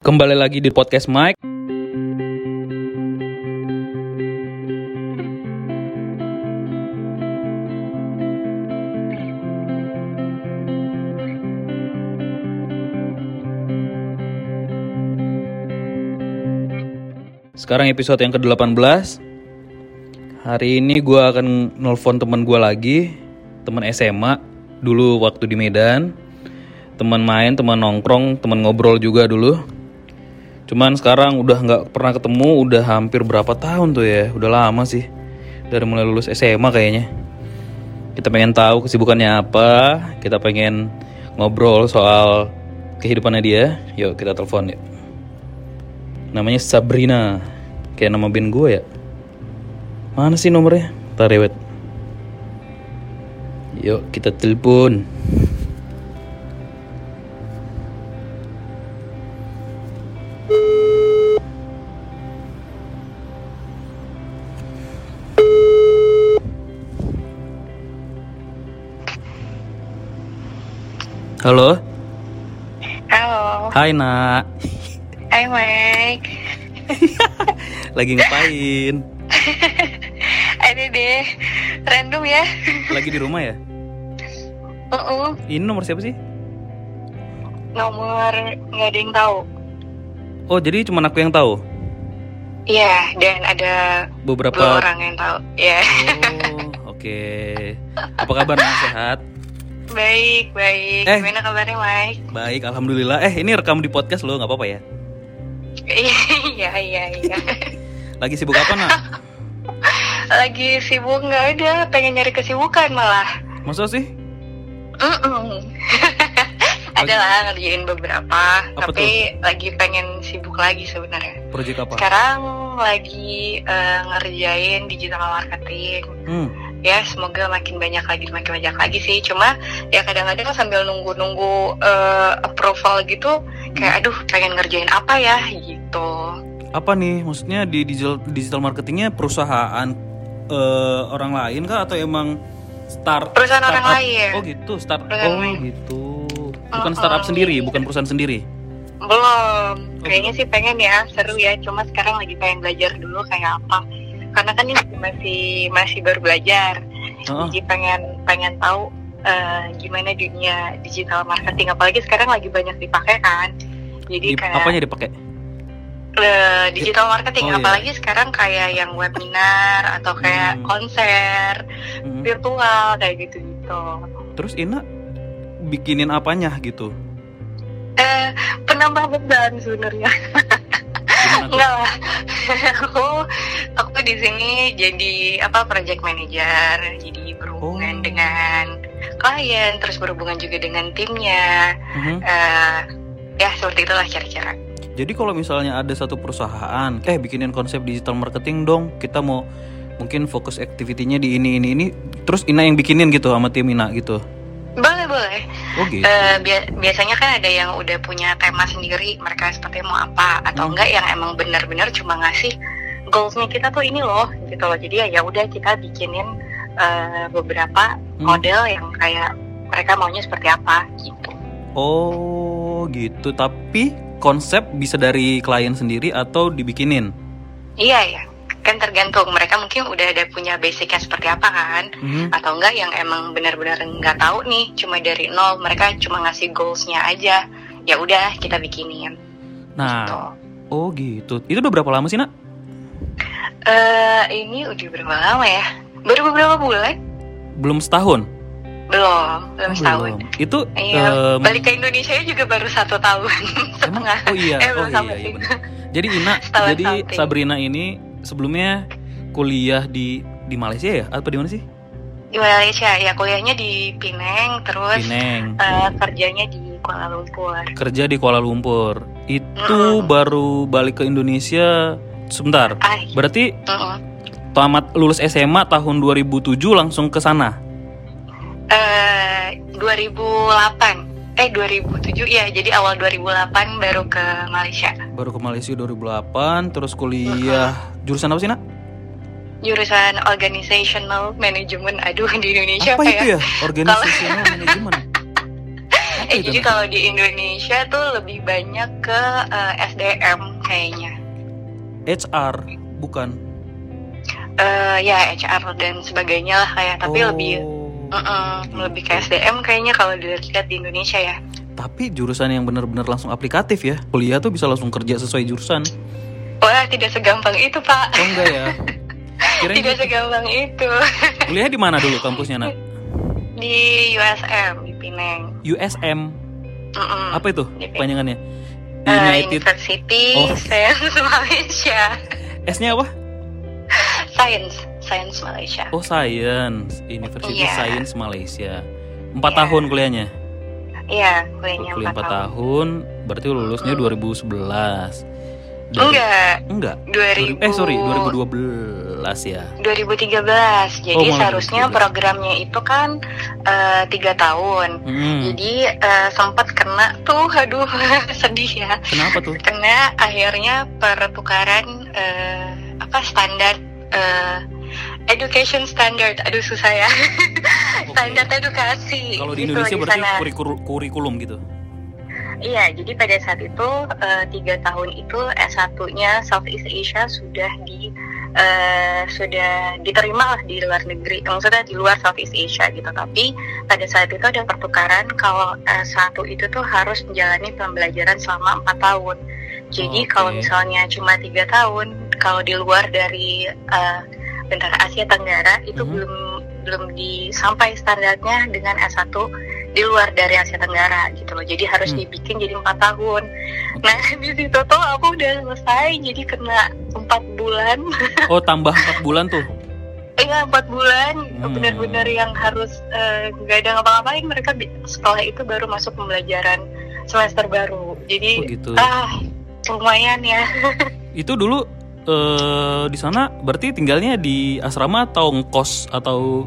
Kembali lagi di podcast Mike. Sekarang episode yang ke-18 Hari ini gue akan nelfon teman gue lagi Teman SMA Dulu waktu di Medan. Teman main, teman nongkrong, teman ngobrol juga dulu Cuman sekarang udah nggak pernah ketemu Udah hampir berapa tahun tuh ya Udah lama sih. Dari mulai lulus SMA kayaknya. Kita pengen tahu kesibukannya apa Kita pengen ngobrol soal kehidupannya dia. Yuk kita telepon yuk. Namanya Sabrina. Kayak nama band gue ya. Mana sih nomornya? Ntar rewet. Yuk kita telepon hai nak hai Mike. Lagi ngapain? Ada deh, random ya. Lagi di rumah ya? Uh Ini nomor siapa sih? Nomor nggak ada yang tahu. Oh jadi cuma aku yang tahu? Iya, dan ada Beberapa orang yang tahu. Ya, Oh, oke. Apa kabar? Sehat? Baik, baik. Eh. Gimana kabarnya Mike? Baik, alhamdulillah. Eh, ini rekam di podcast lo, nggak apa-apa ya? Iya, iya, iya. Lagi sibuk apa nak? Lagi sibuk nggak ada, pengen nyari kesibukan malah. Masa sih? Mm-mm. ada lah ngerjain beberapa, Apa tapi lagi pengen sibuk lagi sebenarnya. Project apa? Sekarang lagi eh, ngerjain digital marketing. Hmm. Ya semoga makin banyak lagi, makin banyak lagi sih. Cuma ya kadang-kadang sambil nunggu-nunggu eh, approval gitu, kayak aduh pengen ngerjain apa ya gitu. Apa nih? Maksudnya di digital digital marketingnya perusahaan eh, orang lain kah atau emang start Perusahaan orang startup? lain. Oh gitu, start. Perusahaan Oh lain. gitu. Bukan Oh, startup oh, sendiri, iya. bukan perusahaan sendiri. Belum. Oh, Kayaknya sih pengen ya, seru ya. Cuma sekarang lagi pengen belajar dulu kayak apa. Karena kan ini masih masih baru belajar. Heeh. Jadi pengen pengen tahu eh, gimana dunia digital marketing. Apalagi sekarang lagi banyak dipakai kan. Jadi Di, kayak apanya dipakai? eh, digital marketing. Oh, iya. Apalagi sekarang kayak yang webinar atau kayak Hmm. konser Hmm. virtual kayak gitu-gitu. Terus Ina bikinin apanya gitu? Eh, penambah beban sebenarnya. Enggak lah. aku aku di sini jadi apa project manager, jadi berhubungan Oh. dengan klien, terus berhubungan juga dengan timnya. Mhm. Eh, ya seperti itulah cara-cara. Jadi kalau misalnya ada satu perusahaan, eh bikinin konsep digital marketing dong, kita mau mungkin fokus activity-nya di ini ini ini, terus Ina yang bikinin gitu sama tim Ina gitu. Boleh boleh. Oh gitu. Eh, bia- biasanya kan ada yang udah punya tema sendiri, mereka seperti mau apa atau Hmm. enggak yang emang benar-benar cuma ngasih goalsnya kita tuh ini loh gitu loh. Jadi ya ya udah kita bikinin eh, beberapa Hmm. model yang kayak mereka maunya seperti apa gitu. Oh gitu. Tapi konsep bisa dari klien sendiri atau dibikinin. Iya ya, kan tergantung mereka mungkin udah ada punya basicnya seperti apa kan, Mhm. atau enggak yang emang benar-benar nggak tahu nih, cuma dari nol mereka cuma ngasih goalsnya aja, ya udah kita bikinin. Nah, Gitu. oh gitu. Itu udah berapa lama sih nak? Eh ini udah berapa lama ya? Baru beberapa bulan? Belum setahun. Belum, belum setahun. Belum. Itu Iya, em, balik ke Indonesia juga baru satu tahun setengah. Oh iya, Eh, oh iya, iya. Jadi Ina, Setahun jadi something. Sabrina ini sebelumnya kuliah di di Malaysia ya? Atau di mana sih? Di Malaysia, ya kuliahnya di Pineng, terus Pineng. eh, kerjanya di Kuala Lumpur. Kerja di Kuala Lumpur. Itu Mm-mm. baru balik ke Indonesia sebentar. Ah, Berarti mm-mm. tamat lulus SMA tahun 2007 langsung ke sana. Eh, 2008 eh 2007 ya jadi awal 2008 baru ke Malaysia Baru ke Malaysia 2008, terus kuliah jurusan apa sih, Nak? jurusan organizational management aduh di Indonesia Apa apa, itu ya ya? Organizational management. Eh itu? jadi kalau di Indonesia tuh lebih banyak ke eh, SDM kayaknya. HR bukan. Eh ya HR dan sebagainya lah kayak tapi Oh. lebih mm-mm, lebih ke SDM kayaknya kalau dilihat di Indonesia ya. Tapi jurusan yang benar-benar langsung aplikatif ya. Kuliah tuh bisa langsung kerja sesuai jurusan. Wah tidak segampang itu pak. Oh enggak ya? Kirain Tidak gitu. segampang itu Kuliah di mana dulu kampusnya, Nak? di USM di Pineng. USM. Mm-mm. Apa itu panjangannya? Eh, United University Oh. Science Malaysia. S-nya apa? Science, Science Malaysia. Oh, Science. University Iya. Science Malaysia. Empat Iya. tahun kuliahnya. Iya, kuliahnya Kuliah 4 4 tahun. tahun, berarti lulusnya 2011. Dari- Enggak, Enggak. 2000 Eh, sorry, 2012 ya. 2013. Jadi Oh, seharusnya 2013. programnya itu kan eh, tiga tahun. Hmm. Jadi eh, sempat kena tuh, aduh sedih ya. Kenapa tuh? Kena akhirnya pertukaran eh, apa standar eh, education standard. Aduh susah ya. Oke. standar edukasi. Kalau di gitu Indonesia berarti sana. kurikulum, kurikulum gitu. Iya, jadi pada saat itu eh, tiga tahun itu S1-nya Southeast Asia sudah di eh, sudah diterima lah di luar negeri, maksudnya di luar Southeast Asia gitu. Tapi pada saat itu ada pertukaran kalau S1 itu tuh harus menjalani pembelajaran selama empat tahun. Jadi Oke. kalau misalnya cuma tiga tahun, kalau di luar dari eh, bentar Asia Tenggara itu Mhm. belum belum disampai standarnya dengan S1 di luar dari Asia Tenggara gitu loh. Jadi harus Hmm. dibikin jadi empat tahun. Nah di situ tuh aku udah selesai jadi kena empat bulan. Oh, tambah 4 bulan tuh. Iya empat bulan Hmm. benar-benar yang harus eh, nggak ada ngapa-ngapain mereka setelah itu baru masuk pembelajaran semester baru. Jadi Oh, gitu. ah lumayan ya. Itu dulu eh di sana berarti tinggalnya di asrama atau ngkos atau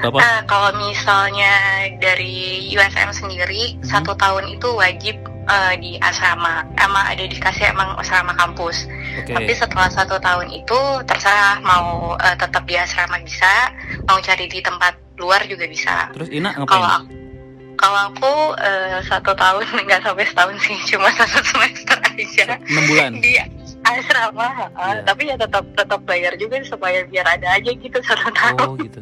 apa? Nah, kalau misalnya dari USM sendiri Hmm. satu tahun itu wajib eh, di asrama. Emang ada dikasih emang asrama kampus. Oke. Tapi setelah satu tahun itu terserah mau eh, tetap di asrama bisa, mau cari di tempat luar juga bisa. Terus Ina Kalau ngapain? aku, kalau aku eh, satu tahun nggak sampai setahun sih, cuma satu semester aja 6 bulan. di asrama. Iya. Tapi ya tetap tetap bayar juga supaya biar ada aja gitu satu tahun. Oh, gitu.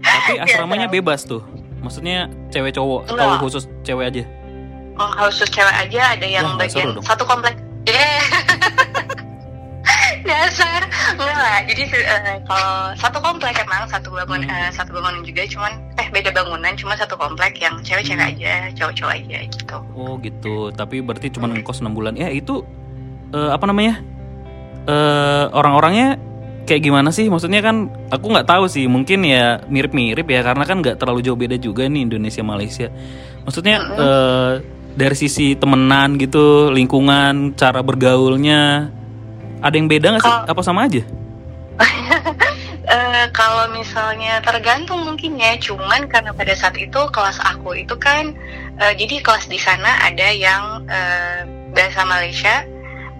Tapi Iya, asramanya tahu. bebas tuh. Maksudnya cewek cowok atau khusus cewek aja? Oh, khusus cewek aja ada yang Wah, bagian satu komplek. Yeah. Dasar enggak lah. Jadi eh, kalau satu komplek emang satu bangun Hmm. eh, satu bangunan juga cuman eh beda bangunan cuma satu komplek yang cewek-cewek Hmm. aja, cowok-cowok aja gitu. Oh, gitu. Tapi berarti cuma ngkos 6 bulan. Ya, itu eh, apa namanya? Eh orang-orangnya kayak gimana sih? Maksudnya kan aku nggak tahu sih. Mungkin ya mirip-mirip ya karena kan nggak terlalu jauh beda juga nih Indonesia Malaysia. Maksudnya eh, dari sisi temenan gitu, lingkungan, cara bergaulnya ada yang beda nggak sih? Apa sama aja? Eh, kalau misalnya tergantung mungkin ya, cuman karena pada saat itu kelas aku itu kan, eh, jadi kelas di sana ada yang eh, bahasa Malaysia,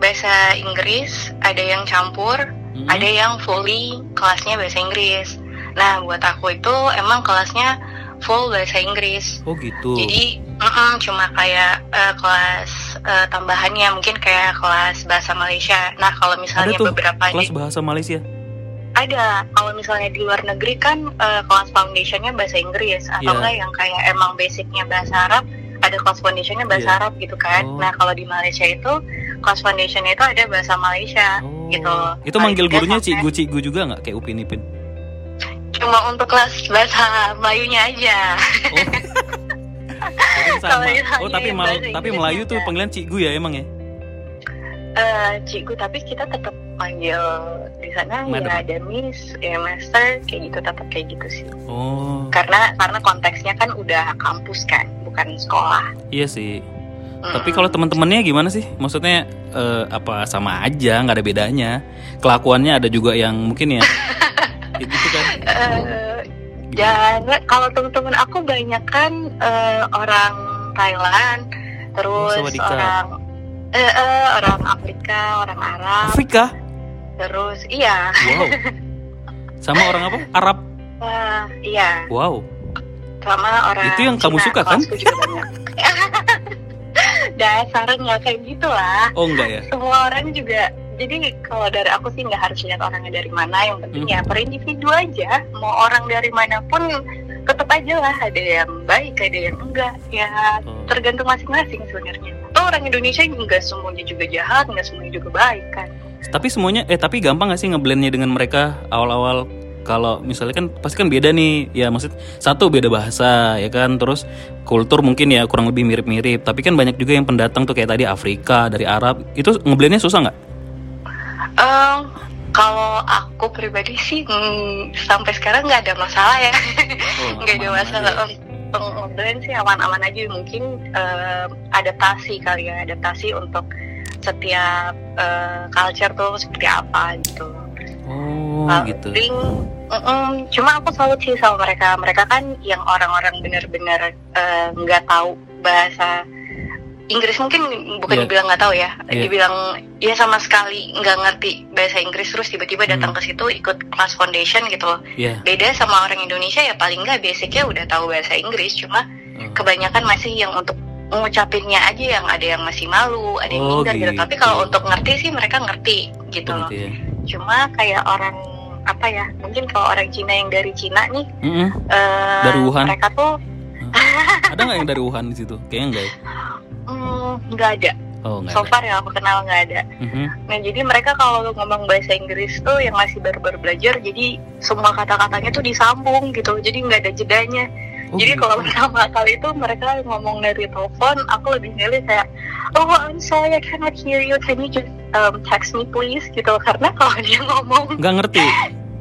bahasa Inggris, ada yang campur, Hmm. ada yang fully kelasnya bahasa Inggris. Nah, buat aku itu emang kelasnya full bahasa Inggris. Oh gitu. Jadi mm-mm, cuma kayak eh, kelas eh, tambahannya mungkin kayak kelas bahasa Malaysia. Nah, kalau ada misalnya tuh beberapa di- kelas bahasa Malaysia. ada kalau misalnya di luar negeri kan eh, kelas foundationnya bahasa Inggris atau Iya. enggak yang kayak emang basicnya bahasa Arab ada kelas foundationnya bahasa Iya. Arab gitu kan Oh. nah kalau di Malaysia itu kelas foundationnya itu ada bahasa Malaysia Oh. gitu Itu manggil gurunya sampai- cigu-cigu juga nggak kayak Upin Ipin? cuma untuk kelas bahasa Melayunya aja Oh. Sama. Oh, tapi mal- tapi Melayu tuh panggilan cigu ya emang ya? Eh, cikgu tapi kita tetap panggil di sana Madam. ya ada miss ya master kayak gitu tetap kayak gitu sih Oh, karena karena konteksnya kan udah kampus kan bukan sekolah iya sih. Tapi kalau teman-temannya gimana sih? Maksudnya eh, apa sama aja, nggak ada bedanya. Kelakuannya ada juga yang mungkin ya. gitu kan. Eh, dan kalau teman-teman aku banyak kan eh, orang Thailand, terus orang eh, eh, orang Afrika, orang Arab, Afrika. terus iya, Wow. Sama orang apa? Arab. Wah, iya. Wow. sama orang Itu yang kamu suka, kan? Banyak. Dasarnya kayak gitulah. Oh enggak ya? Semua orang juga. Jadi kalau dari aku sih nggak harus lihat orangnya dari mana. Yang penting Hmm. ya per individu aja. Mau orang dari mana pun tetap aja lah. Ada yang baik, ada yang enggak. Ya Oh. tergantung masing-masing sebenarnya. Tuh orang Indonesia nggak semuanya juga jahat, nggak semuanya juga baik kan. Tapi semuanya eh tapi gampang gak sih ngeblendnya dengan mereka awal-awal kalau misalnya kan pasti kan beda nih. Ya maksud satu beda bahasa ya kan? Terus kultur mungkin ya kurang lebih mirip-mirip. Tapi kan banyak juga yang pendatang tuh kayak tadi Afrika dari Arab. Itu ngeblendnya susah nggak? Em, kalau aku pribadi sih mm, sampai sekarang nggak ada masalah ya, Oh, nggak ada aman masalah. Pengobrolan sih aman-aman aja. Mungkin em, adaptasi kali ya. Adaptasi untuk setiap eh, culture tuh seperti apa gitu. Uh, gitu. paling, mm-mm, cuma aku salut sih sama mereka. Mereka kan yang orang-orang benar-benar eh, nggak tahu bahasa Inggris mungkin bukan Iya. dibilang nggak tahu ya, Iya. dibilang ya sama sekali nggak ngerti bahasa Inggris terus tiba-tiba datang Hmm. ke situ ikut kelas foundation gitu loh. Iya. Beda sama orang Indonesia ya paling nggak basicnya udah tahu bahasa Inggris, cuma Oh. kebanyakan masih yang untuk ngucapinnya aja yang ada yang masih malu, ada yang Oh, minder gitu. gitu. Tapi kalau untuk ngerti sih mereka ngerti gitu Oh, loh gitu ya. cuma kayak orang apa ya mungkin kalau orang Cina yang dari Cina nih Mm-mm. eh, Dari Wuhan? mereka tuh Ada nggak yang dari Wuhan di situ? Kayaknya enggak ya. mm, nggak ada Oh enggak. so ada. far yang aku kenal nggak ada Mhm. nah jadi mereka kalau ngomong bahasa Inggris tuh yang masih baru-baru belajar jadi semua kata-katanya tuh disambung gitu jadi nggak ada jedanya Oh, jadi gitu. kalau pertama kali itu mereka ngomong dari telepon aku lebih milih kayak oh I'm sorry I cannot hear you can you just um, text me please gitu karena kalau dia ngomong nggak ngerti.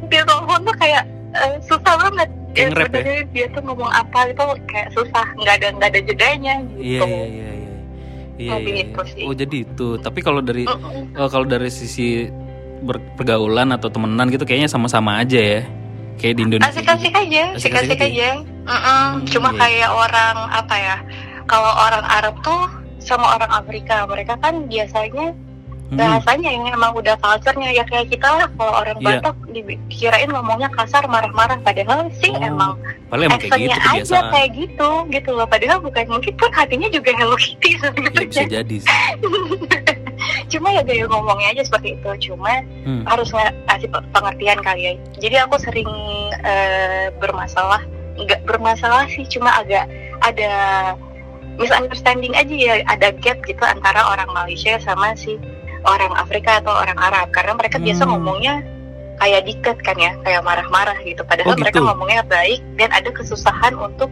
di telepon tuh kayak eh, susah banget dia nge-rap ya? dia tuh ngomong apa itu kayak susah nggak ada nggak ada jedanya Iya gitu iya iya iya. Iya, Lebih iya, itu iya. sih. Oh jadi itu. Tapi kalau dari Mm-mm. Oh, kalau dari sisi pergaulan atau temenan gitu kayaknya sama-sama aja ya. Kayak di Indonesia. asik-asik aja Asik-asik asik-asik aja. Mm-mm. cuma iya. kayak orang apa ya kalau orang Arab tuh sama orang Afrika mereka kan biasanya Hmm. bahasanya yang emang udah culture-nya ya kayak kita lah kalau orang Iya. Batak dikirain ngomongnya kasar marah-marah padahal sih Oh, emang Padahal emang kayak actionnya gitu aja kayak gitu gitu loh padahal bukan mungkin pun hatinya juga Hello Kitty Ya sebenarnya bisa jadi sih. cuma ya gaya ngomongnya aja seperti itu cuma Hmm. harus ngasih pe- pengertian kali ya jadi aku sering eh, bermasalah nggak bermasalah sih cuma agak ada misunderstanding aja ya ada gap gitu antara orang Malaysia sama si orang Afrika atau orang Arab karena mereka biasa Hmm. ngomongnya kayak diket kan ya kayak marah-marah gitu padahal Oh, gitu. mereka ngomongnya baik dan ada kesusahan untuk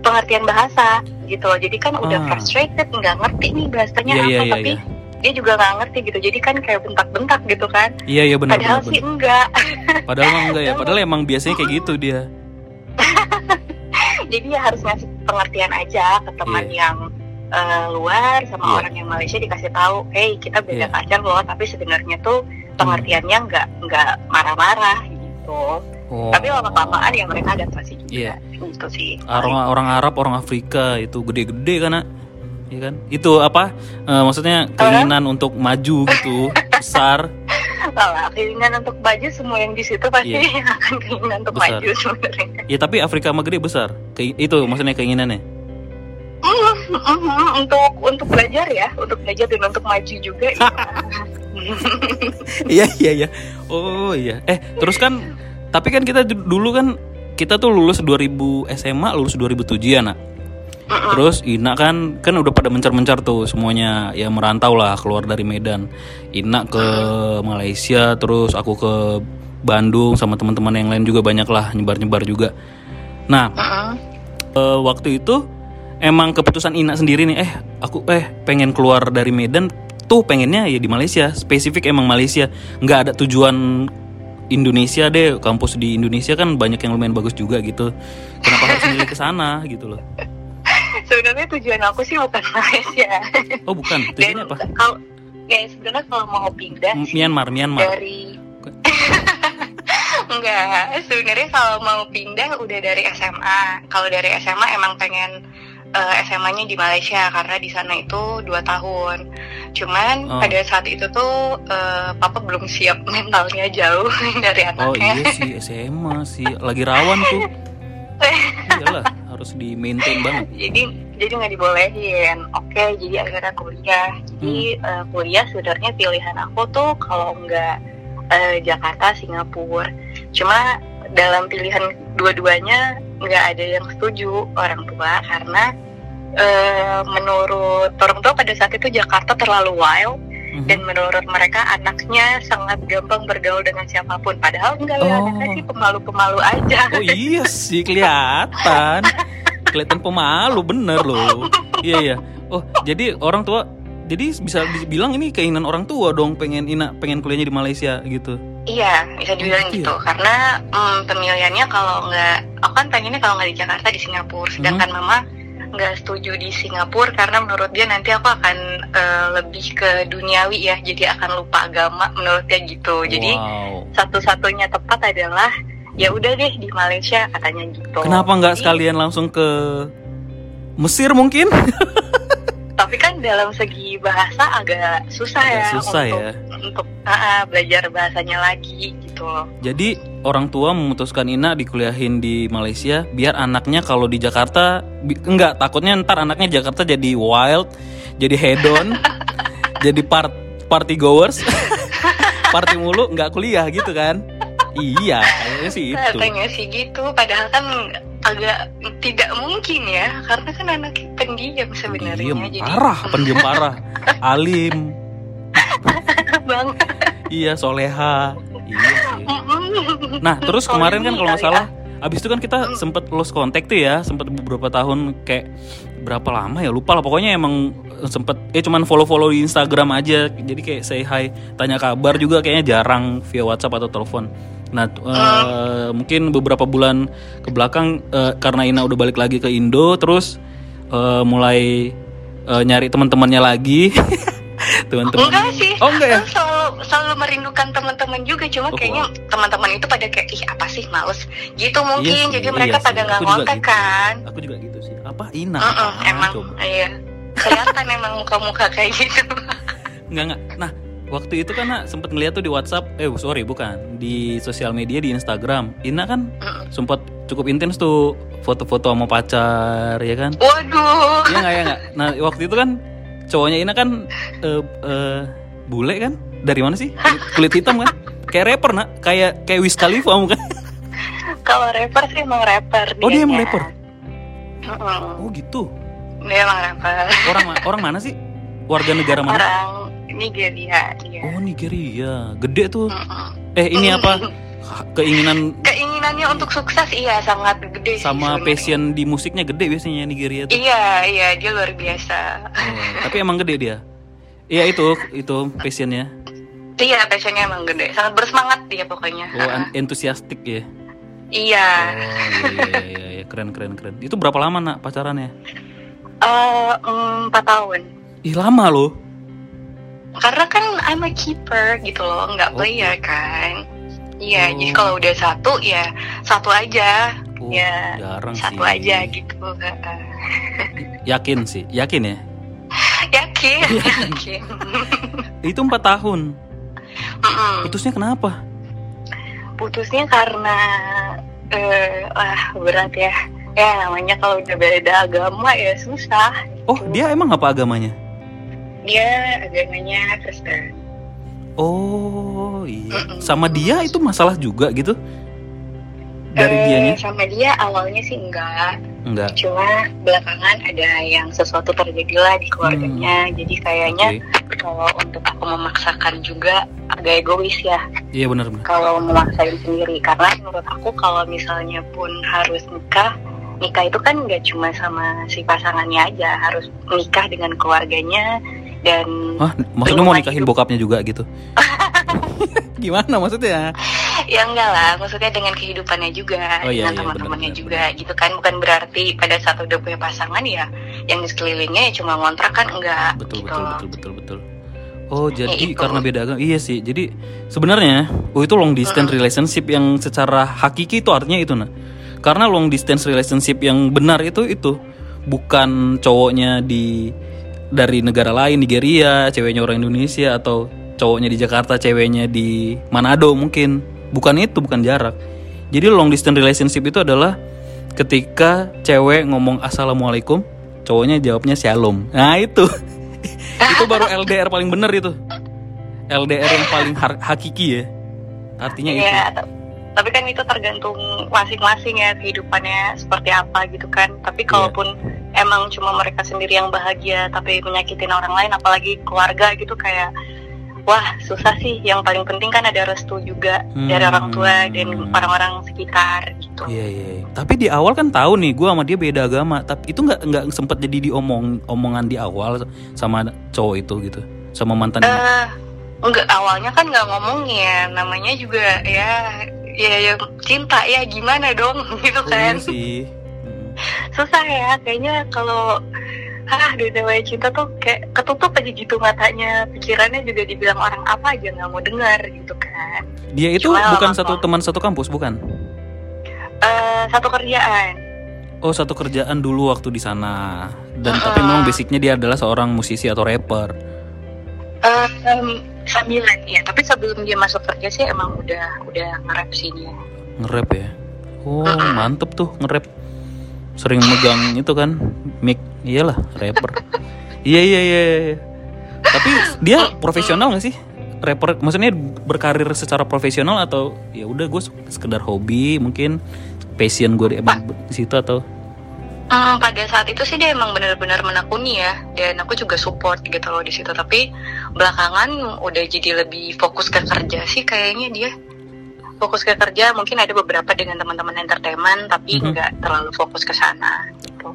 pengertian bahasa gitu loh jadi kan udah Ah. frustrated nggak ngerti nih bahasanya Iya apa iya iya. tapi iya. dia juga nggak ngerti gitu jadi kan kayak bentak-bentak gitu kan Iya iya benar padahal benar. sih benar. enggak Padahal emang enggak ya. Padahal emang biasanya kayak gitu dia. jadi ya harus ngasih pengertian aja ke teman Iya. yang eh, luar sama Iya. orang yang Malaysia dikasih tahu hey kita beda Iya. culture loh tapi sebenarnya tuh pengertiannya nggak nggak marah-marah gitu Oh. tapi lama kelamaan ya mereka adaptasi juga Iya. gitu sih orang orang Arab, orang Afrika itu gede-gede kan, Nak? Iya kan? Itu apa? eh, maksudnya keinginan untuk maju gitu, besar. Kalau keinginan untuk baju semua yang di situ pasti Iya. akan keinginan untuk Besar. maju sebenarnya Ya tapi Afrika gede besar. Kayak itu maksudnya keinginannya. Mhm, untuk untuk belajar ya untuk belajar dan untuk maju juga iya iya. iya. Oh iya. Eh, terus kan tapi kan kita du- dulu kan kita tuh lulus 2000 SMA, lulus 2007 ya, Nak. Mm-mm. Terus Ina kan kan udah pada mencar-mencar tuh semuanya ya merantau lah keluar dari Medan. Ina ke Malaysia, terus aku ke Bandung sama teman-teman yang lain juga banyak lah nyebar-nyebar juga. Nah, Mm-mm. eh, waktu itu emang keputusan Ina sendiri nih, eh aku eh pengen keluar dari Medan tuh pengennya ya di Malaysia, spesifik emang Malaysia, nggak ada tujuan Indonesia deh, kampus di Indonesia kan banyak yang lumayan bagus juga gitu. Kenapa harus milih ke sana gitu loh? Sebenarnya tujuan aku sih bukan Malaysia Oh bukan, dan tujuannya apa? kalau ya sebenarnya kalau mau pindah M- Myanmar, Myanmar. dari enggak sebenarnya kalau mau pindah udah dari SMA kalau dari SMA emang pengen eh, SMA-nya di Malaysia karena di sana itu dua tahun cuman Oh. pada saat itu tuh eh, papa belum siap mentalnya jauh dari Oh anaknya iya sih SMA sih lagi rawan tuh. Iyalah harus di maintain banget. Jadi jadi nggak dibolehin. Oke jadi akhirnya kuliah. Jadi eh, kuliah sebenarnya pilihan aku tuh kalau nggak eh, Jakarta Singapura. Cuma dalam pilihan dua-duanya nggak ada yang setuju orang tua karena eh, menurut orang tua pada saat itu Jakarta terlalu wild Mhm. dan menurut mereka anaknya sangat gampang bergaul dengan siapa pun padahal enggak ya Oh. anaknya sih pemalu-pemalu aja oh iya sih kelihatan kelihatan pemalu bener loh iya iya oh jadi orang tua jadi bisa dibilang ini keinginan orang tua dong pengen ina pengen kuliahnya di Malaysia gitu Iya, bisa dibilang Gitu gitu. Karena mm, pemilihannya kalau nggak, aku kan pengennya kalau nggak di Jakarta di Singapura. Sedangkan Hmm. mama nggak setuju di Singapura karena menurut dia nanti aku akan eh, lebih ke duniawi ya, jadi akan lupa agama menurut dia gitu. Jadi wow satu-satunya tepat adalah ya udah deh di Malaysia katanya gitu. kenapa nggak sekalian langsung ke Mesir mungkin Tapi kan dalam segi bahasa agak susah Agak ya susah untuk ya. untuk ah, belajar bahasanya lagi gitu loh. Jadi orang tua memutuskan Ina dikuliahin di Malaysia biar anaknya kalau di Jakarta enggak takutnya ntar anaknya Jakarta jadi wild, jadi hedon, jadi part party goers, party mulu nggak kuliah gitu kan? Iya, kayaknya sih itu. Katanya sih gitu, padahal kan agak tidak mungkin ya, karena kan anak pendiam sebenarnya. Diem, Jadi parah, pendiam parah, alim, bang. iya soleha, iya sih. Mm-mm. Nah, terus kemarin kan kalau nggak salah, abis itu kan kita sempet lost contact tuh ya, sempet beberapa tahun kayak berapa lama ya lupa lah. Pokoknya emang sempet, eh cuman follow-follow di Instagram aja. Jadi kayak say hi, tanya kabar juga kayaknya jarang via WhatsApp atau telepon. Nah, t- eh, mungkin beberapa bulan ke belakang eh, karena Ina udah balik lagi ke Indo, terus eh, mulai eh, nyari teman-temannya lagi. teman-teman. Enggak sih, Oh enggak ya? Aku selalu selalu merindukan teman-teman juga, cuma Oh, kayaknya teman-teman itu pada kayak ih apa sih males gitu mungkin, Iya sih, jadi mereka iya pada nggak ngontak gitu. kan. Aku juga gitu sih. Apa Ina? Mm-mm, Apaan emang, coba? iya. Kelihatan emang muka-muka kayak gitu. Enggak enggak. Nah, waktu itu kan nak sempet ngeliat tuh di WhatsApp, eh sorry bukan, di sosial media di Instagram. Ina kan sempat cukup intens tuh foto-foto sama pacar, ya kan? Waduh. Iya nggak ya nggak. Nah waktu itu kan cowoknya Ina kan eh eh, bule kan? Dari mana sih? Kulit, hitam kan? Kayak rapper nak, kayak kayak Wiz Khalifa bukan? Kalau rapper sih emang rapper. Oh, dia emang dianya. rapper? Mm-mm. Oh gitu. Dia emang rapper. Orang orang mana sih? Warga negara mana? Orang Nigeria dia. Oh Nigeria, gede tuh. Mm-mm. Eh ini apa? Keinginan Keinginannya untuk sukses iya sangat gede sih sama sebenarnya. passion di musiknya gede biasanya Nigeria tuh. Iya, iya dia luar biasa. Oh, tapi emang gede dia. Iya itu itu passionnya. Iya, passionnya emang gede. Sangat bersemangat dia pokoknya. Oh entusiastik ya. Iya. Oh iya, iya iya iya keren keren keren. Itu berapa lama nak pacarannya? Eh, mm, empat tahun. Ih lama loh. Karena kan I'm a keeper gitu loh, nggak Oke. player kan. Iya, Oh. jadi kalau udah satu ya satu aja, Oh, Ya, jarang satu sih. aja gitu. Yakin sih, yakin ya. Yakin, yakin. Itu empat tahun. Mm-mm. Putusnya kenapa? Putusnya karena eh wah berat ya. Ya namanya kalau udah beda agama ya susah. Oh dia emang apa agamanya? Dia agamanya Kristen. Oh iya. Mm-mm. Sama dia itu masalah juga gitu? Dari Eh, dianya? Sama dia awalnya sih enggak. Enggak. Cuma belakangan ada yang sesuatu terjadilah di keluarganya. Hmm. Jadi kayaknya Oke. kalau untuk aku memaksakan juga agak egois ya. Iya benar benar. Kalau memaksain sendiri. Karena menurut aku kalau misalnya pun harus nikah, nikah itu kan nggak cuma sama si pasangannya aja. Harus nikah dengan keluarganya dan Hah, maksudnya mau nikahin hidup. bokapnya juga gitu? Gimana maksudnya? ya enggak lah. Maksudnya dengan kehidupannya juga, Oh, iya, dengan iya, teman-temannya juga gitu kan. Bukan berarti pada saat udah punya pasangan ya yang di sekelilingnya ya cuma ngontrak kan enggak Betul gitu. betul betul betul betul. Oh jadi itu. karena beda agama, iya sih. Jadi sebenarnya, oh itu long distance relationship yang secara hakiki itu artinya itu nah. Karena long distance relationship yang benar itu itu bukan cowoknya di dari negara lain Nigeria, ceweknya orang Indonesia atau cowoknya di Jakarta, ceweknya di Manado mungkin. Bukan itu, bukan jarak. Jadi long distance relationship itu adalah ketika cewek ngomong assalamualaikum cowoknya jawabnya shalom. Nah itu. Itu baru LDR paling bener itu. LDR yang paling hakiki ya. Artinya itu. Iya, t- tapi kan itu tergantung masing-masing ya kehidupannya seperti apa gitu kan. Tapi Iya. kalaupun emang cuma mereka sendiri yang bahagia tapi menyakitin orang lain, apalagi keluarga gitu kayak wah susah sih. Yang paling penting kan ada restu juga dari Hmm. orang tua dan orang-orang sekitar gitu. Iya iya. iya. Tapi di awal kan tahu nih, gue sama dia beda agama. Tapi itu nggak nggak sempet jadi diomong omongan di awal sama cowok itu gitu, sama mantan. Eh, enggak awalnya kan nggak ngomongin, namanya juga ya ya, ya cinta ya gimana dong gitu iya kan. sih. Hmm. susah ya kayaknya kalau ah udah namanya cinta tuh kayak ketutup aja gitu matanya pikirannya juga dibilang orang apa aja nggak mau dengar gitu kan Dia itu Cuma bukan satu teman satu kampus, bukan? Eh satu kerjaan Oh satu kerjaan dulu waktu di sana. Dan tapi Uh-uh. memang basicnya dia adalah seorang musisi atau rapper. Eh, em, sambilan ya tapi sebelum dia masuk kerja sih emang udah udah nge-rap sih dia Nge-rap ya. Oh Uh-uh. mantep tuh nge-rap. Sering megang itu kan mic. Iyalah rapper. iya iya iya. iya. Tapi dia profesional gak sih? Rapper, maksudnya berkarir secara profesional atau ya udah gue sekedar hobi mungkin passion gue di, di situ atau Hmm, pada saat itu sih dia emang benar-benar menekuni ya. Dan aku juga support gitu loh di situ. Tapi belakangan udah jadi lebih fokus ke kerja sih kayaknya dia. Fokus ke kerja mungkin ada beberapa dengan teman-teman entertainment tapi Mhm. nggak terlalu fokus ke sana gitu.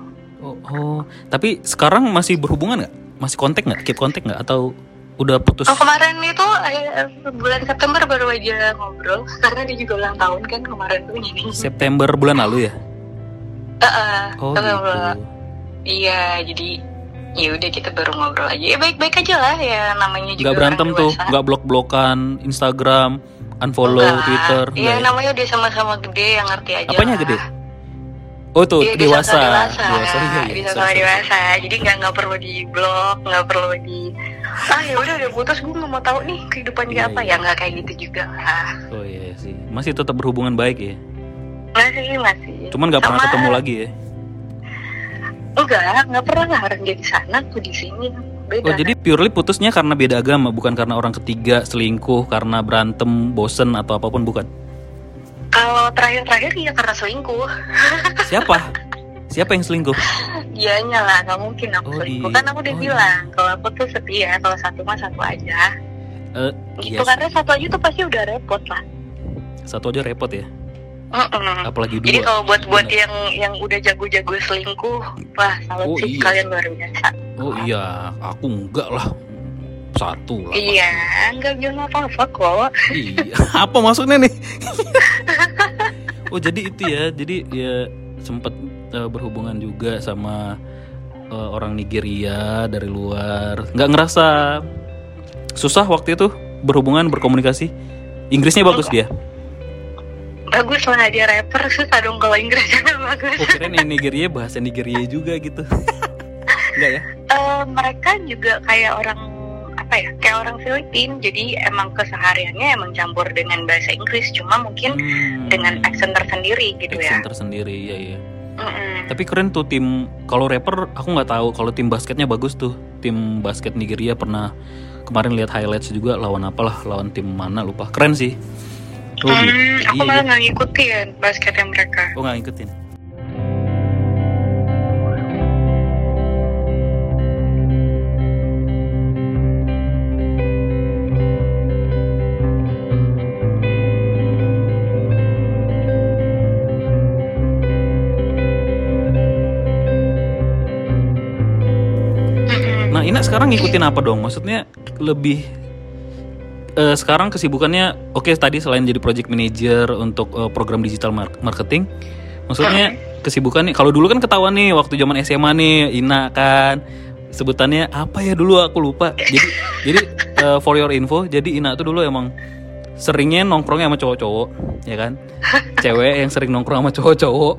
oh, oh. tapi sekarang masih berhubungan nggak? Masih kontak nggak? Keep kontak nggak? Atau udah putus? Oh kemarin itu eh, bulan September baru aja ngobrol. Karena dia juga ulang tahun kan kemarin tuh ini. September bulan lalu ya Heeh, oh September. gitu Iya, jadi ya udah kita baru ngobrol aja. Ya baik-baik aja lah ya namanya juga. nggak berantem tuh dewasa. nggak blok blokan Instagram unfollow Enggak. Twitter Iya ya? namanya udah sama-sama gede yang ngerti aja. apanya lah. gede oh tuh dia dewasa dewasa. dewasa iya, iya. Dia Sorry, sama sorry, sorry. dewasa. Jadi nggak nggak perlu di blok, nggak perlu di ah ya udah udah putus gue nggak mau tahu nih kehidupan dia Iya, apa iya. ya nggak kayak gitu juga lah. oh iya sih masih tetap berhubungan baik ya Masih masih. cuman nggak pernah ketemu lagi ya Enggak, nggak pernah lah orang dia di sana, aku di sini. Beda. Oh jadi purely putusnya karena beda agama bukan karena orang ketiga selingkuh karena berantem bosen atau apa pun bukan Kalau terakhir-terakhir ya karena selingkuh. siapa siapa yang selingkuh Dianya lah, nggak mungkin aku Oh, selingkuh. di- Kan aku udah oh, bilang, kalau aku tuh setia, kalau satu mah satu aja. Eh, Gitu, iya karena satu aja tuh pasti udah repot lah. satu aja repot ya Mm-mm. apalagi dua. Jadi kalau buat buat Bener. yang yang udah jago-jago selingkuh, wah salut Oh, sih iya. kalian luar biasa. oh iya. Aku enggak lah. Satu lah Iya, nggak bilang apa-apa kok. iya. Apa maksudnya nih? Oh jadi itu ya. Jadi ya sempat eh, berhubungan juga sama eh, orang Nigeria dari luar. Nggak ngerasa susah waktu itu berhubungan berkomunikasi? Inggrisnya bagus dia Bagus lah dia rapper, susah dong kalau Inggrisnya bagus. oh keren yang Nigeria bahasa Nigeria juga gitu. Enggak ya? Eh, mereka juga kayak orang apa ya kayak orang Filipin. Jadi emang kesehariannya emang campur dengan bahasa Inggris. Cuma mungkin Hmm. dengan accent tersendiri gitu accent ya tersendiri ya ya Mm-mm. Tapi keren tuh tim kalau rapper aku nggak tahu kalau tim basketnya bagus tuh. Tim basket Nigeria pernah kemarin lihat highlights juga lawan apalah lawan tim mana lupa. Keren sih. Oh, Hmm, gitu. aku Iya. malah nggak ngikutin basketnya mereka Oh nggak ngikutin. Mm-mm. Nah Ina sekarang ngikutin apa dong? Maksudnya lebih eh, sekarang kesibukannya oke tadi selain jadi project manager untuk eh, program digital mar- marketing, maksudnya kesibukannya kalau dulu kan ketahuan nih waktu zaman SMA nih Ina kan sebutannya apa ya dulu aku lupa. Jadi jadi eh, for your info, jadi Ina tuh dulu emang seringnya nongkrongnya sama cowok-cowok, ya kan? Cewek yang sering nongkrong sama cowok-cowok,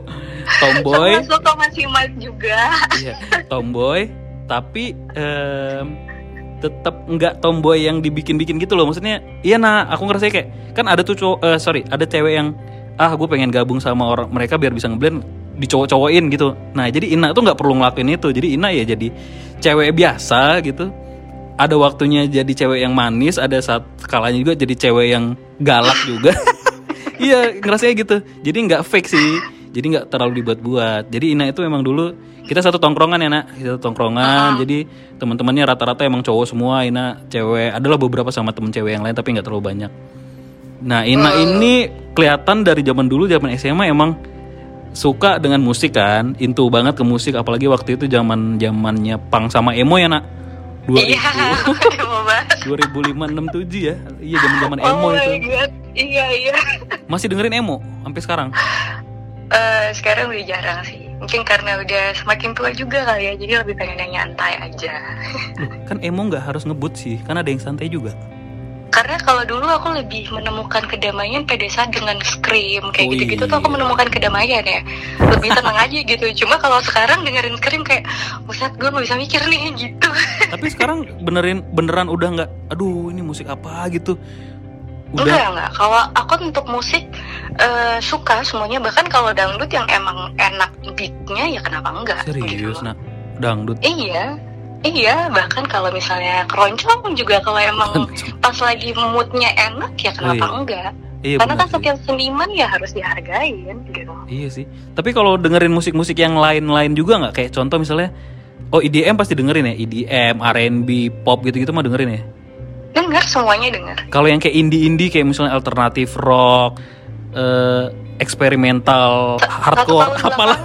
tomboy. termasuk Simas juga Iya, tomboy tapi em, tetap nggak tomboy yang dibikin-bikin gitu loh. Maksudnya iya nah aku ngerasa kayak kan ada tuh cowok eh, sorry ada cewek yang ah gue pengen gabung sama orang mereka biar bisa ngeblend dicowok-cowokin gitu. Nah jadi Ina tuh nggak perlu ngelakuin itu. Jadi Ina ya jadi cewek biasa gitu. Ada waktunya jadi cewek yang manis ada saat kalanya juga jadi cewek yang galak juga. Iya ngerasanya gitu. Jadi nggak fake sih jadi nggak terlalu dibuat-buat. Jadi Ina itu emang dulu kita satu tongkrongan ya nak. Kita satu tongkrongan. Jadi teman-temannya rata-rata emang cowok semua Ina cewek. Adalah beberapa sama temen cewek yang lain tapi nggak terlalu banyak. Nah Ina ini kelihatan dari zaman dulu zaman SMA emang suka dengan musik kan. Into banget ke musik apalagi waktu itu zaman zamannya pang sama emo ya nak. 2000 Iya, emo banget. 2005 6 7 ya. Iya zaman zaman Oh emo my itu. Iya iya. masih dengerin emo sampai sekarang Eh, sekarang udah jarang sih. Mungkin karena udah semakin tua juga kali ya, jadi lebih pengen yang nyantai aja. Loh, kan emo nggak harus ngebut sih kan ada yang santai juga Karena kalau dulu aku lebih menemukan kedamaian pada saat dengan scream kayak Oh gitu-gitu tuh aku iya. menemukan kedamaian ya. Lebih tenang aja gitu. Cuma kalau sekarang dengerin scream kayak, buset gue nggak bisa mikir nih gitu. tapi sekarang benerin beneran udah nggak aduh ini musik apa gitu udah enggak. Kalau aku untuk musik eh, suka semuanya. Bahkan kalau dangdut yang emang enak beatnya ya kenapa enggak? serius gitu. nak dangdut Iya, iya. Bahkan kalau misalnya keroncong juga kalau emang pas lagi moodnya enak ya kenapa iya. enggak? iya Karena kan setiap seniman ya harus dihargain gitu. iya sih tapi kalau dengerin musik-musik yang lain-lain juga nggak kayak contoh misalnya oh EDM pasti dengerin ya EDM R&B pop gitu-gitu mah dengerin ya Dengar semuanya dengar. kalau yang kayak indie-indie kayak misalnya alternatif rock eh, eksperimental hardcore apalah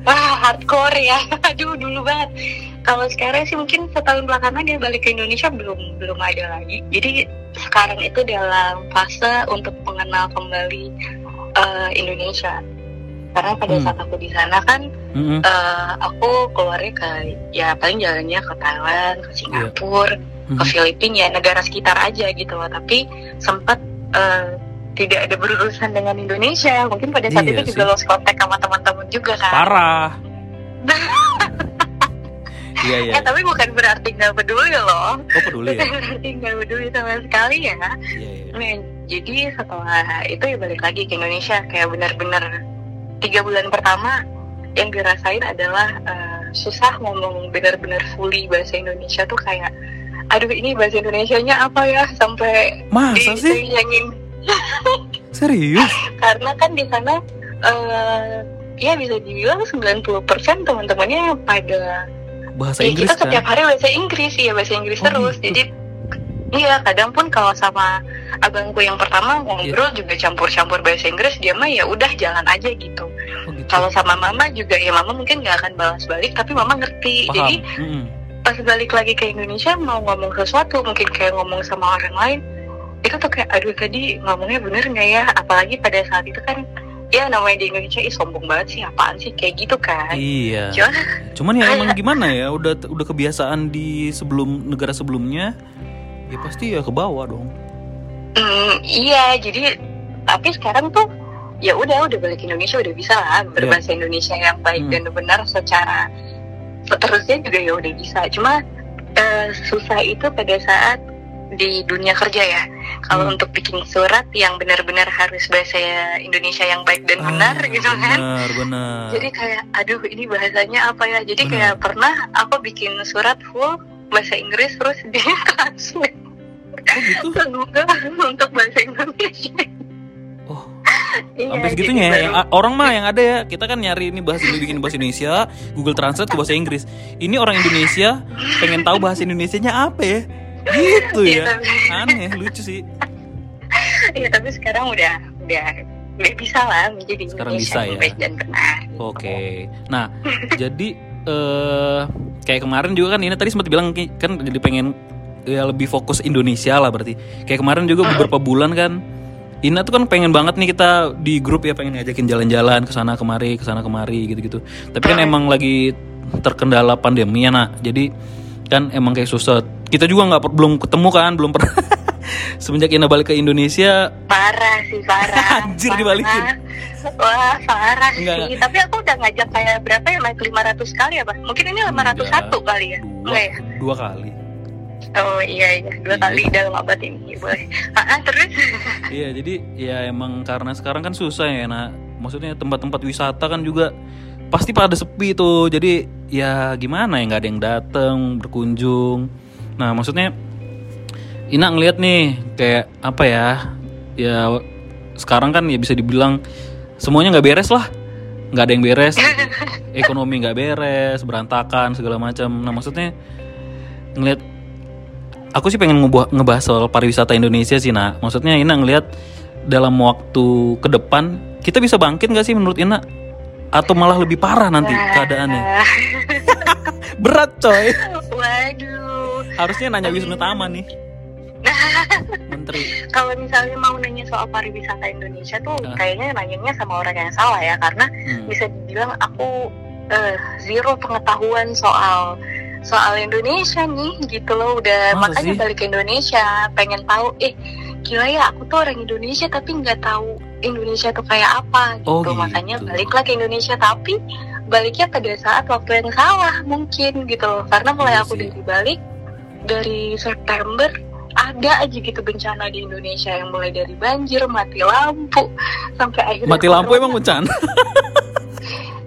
Wah hardcore ya. Aduh dulu banget. Kalau sekarang sih mungkin setahun belakangan dia balik ke Indonesia belum belum ada lagi. Jadi sekarang itu dalam fase untuk mengenal kembali eh, Indonesia. Karena pada Hmm. saat aku di sana kan Mm-mm. eh, aku keluarnya ke ya paling jalannya ke Thailand, ke Singapura, ke Mhm. Filipina ya negara sekitar aja gitu loh. Tapi sempat eh, tidak ada berurusan dengan Indonesia. Mungkin pada saat Iya itu juga lost contact sama teman-teman juga kan. parah iya iya Eh tapi bukan berarti nggak peduli loh. oh peduli ya Bukan berarti nggak peduli sama sekali ya. iya iya Nah, jadi setelah itu ya balik lagi ke Indonesia kayak benar-benar tiga bulan pertama yang dirasain adalah eh, susah ngomong benar-benar fully bahasa Indonesia tuh kayak aduh ini bahasa Indonesianya apa ya? Sampai masa sih? dibilangin serius? Karena kan di sana eh ya bisa dibilang 90% teman-temannya pada bahasa ya Inggris kita setiap kan hari bahasa Inggris. Ya bahasa Inggris Oh, terus. gitu. jadi iya kadang pun kalau sama abangku yang pertama ngobrol juga campur-campur bahasa Inggris dia mah ya udah jalan aja gitu. Oh, gitu. kalau sama mama juga ya mama mungkin nggak akan balas balik tapi mama ngerti. Paham. Jadi Mm-mm. Pas balik lagi ke Indonesia mau ngomong sesuatu mungkin kayak ngomong sama orang lain itu tuh kayak aduh tadi ngomongnya bener nggak ya? Apalagi pada saat itu kan ya namanya di Indonesia ih sombong banget sih apaan sih? Kayak gitu kan. Iya. Cuman cuman ya emang gimana ya udah udah kebiasaan di sebelum negara sebelumnya ya pasti ya ke bawah dong. Mm, iya jadi tapi sekarang tuh ya udah udah balik Indonesia udah bisa lah berbahasa Indonesia yang baik Hmm. dan benar secara seterusnya juga ya udah bisa. Cuma eh, susah itu pada saat di dunia kerja ya. Kalau Hmm. untuk bikin surat yang benar-benar harus bahasa Indonesia yang baik dan benar Ah, gitu kan. benar benar. Jadi kayak aduh ini bahasanya apa ya? Jadi Benar. kayak pernah aku bikin surat full bahasa Inggris terus di translate oh gitu? Untuk bahasa Indonesia oh Iya, sampai segitunya ya yang, orang mah yang ada ya kita kan nyari ini bahasa bikin bahasa Indonesia Google Translate ke bahasa Inggris ini orang Indonesia pengen tahu bahasa Indonesianya apa ya gitu Iya, ya aneh lucu sih Iya tapi sekarang udah udah udah bisa lah menjadi Sekarang Indonesia bisa ya. baik dan benar. Oke. Nah, jadi eh kayak kemarin juga kan ini tadi sempat bilang kan jadi pengen ya lebih fokus Indonesia lah berarti. Kayak kemarin juga beberapa bulan kan Ina tuh kan pengen banget nih kita di grup ya pengen ngajakin jalan-jalan ke sana kemari, ke sana kemari gitu-gitu. Tapi kan emang lagi terkendala pandemi ya nak. Jadi kan emang kayak susah. Kita juga nggak belum ketemu kan, belum pernah. Semenjak Ina balik ke Indonesia, Parah sih parah. Anjir, Parah. dibalikin. Wah parah Enggak, sih. Tapi aku udah ngajak kayak berapa ya like 500 kali apa? Mungkin ini 501 kali ya. dua, Enggak ya? dua kali. Oh iya iya dua Iya. kali dalam abad ini boleh. Ah, ah, terus? Iya, jadi ya emang karena sekarang kan susah ya, nah maksudnya tempat-tempat wisata kan juga pasti pada sepi tuh jadi ya gimana ya nggak ada yang datang berkunjung nah maksudnya Ina ngeliat nih kayak apa ya ya sekarang kan ya bisa dibilang semuanya nggak beres lah nggak ada yang beres ekonomi nggak beres berantakan segala macam nah maksudnya ngeliat aku sih pengen ngebah- ngebahas soal pariwisata Indonesia sih nak. Maksudnya Ina ngeliat dalam waktu ke depan kita bisa bangkit nggak sih menurut Ina? Atau malah lebih parah nanti keadaannya? Berat coy. Waduh. harusnya nanya Wisnu Tama nih. Menteri. Kalau misalnya mau nanya soal pariwisata Indonesia tuh Ah. kayaknya nanyanya sama orang yang salah ya karena Hmm. bisa dibilang aku eh, zero pengetahuan soal soal Indonesia nih gitu loh udah Masa makanya sih? balik ke Indonesia pengen tahu eh gila ya aku tuh orang Indonesia tapi nggak tahu Indonesia tuh kayak apa gitu Oh, gitu. makanya baliklah ke Indonesia tapi baliknya pada saat waktu yang salah mungkin gitu loh karena mulai Iya aku sih. dari balik dari September ada aja gitu bencana di Indonesia yang mulai dari banjir mati lampu sampai akhirnya mati lampu emang bencana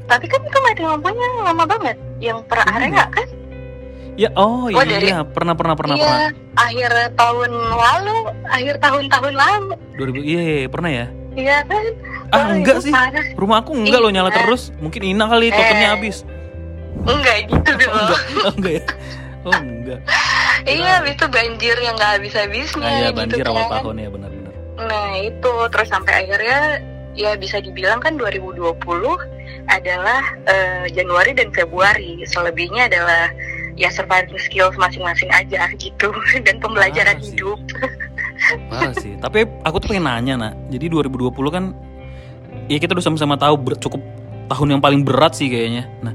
Tapi kan itu mati lampunya lama banget. Yang per Hmm. area kan? Ya oh Oh, dari- iya pernah pernah pernah iya, pernah akhir tahun lalu, akhir tahun-tahun lalu. 2000 iya iya, pernah ya Iya kan? ah Wah, enggak sih parah. rumah aku enggak loh nyala Iya. terus mungkin Ina kali tokennya Eh. habis Enggak gitu oh, dong. enggak oh, enggak ya oh enggak iya, habis itu banjir yang nggak habis-habisnya. nah, iya gitu banjir awal kan. tahun ya benar-benar Nah itu, terus sampai akhirnya ya bisa dibilang kan 2020 adalah eh, Januari dan Februari. Selebihnya adalah ya surviving skills masing-masing aja gitu. Dan pembelajaran hidup. parah sih? Tapi aku tuh pengen nanya nak. Jadi 2020 kan ya kita udah sama-sama tahu ber- cukup tahun yang paling berat sih kayaknya. Nah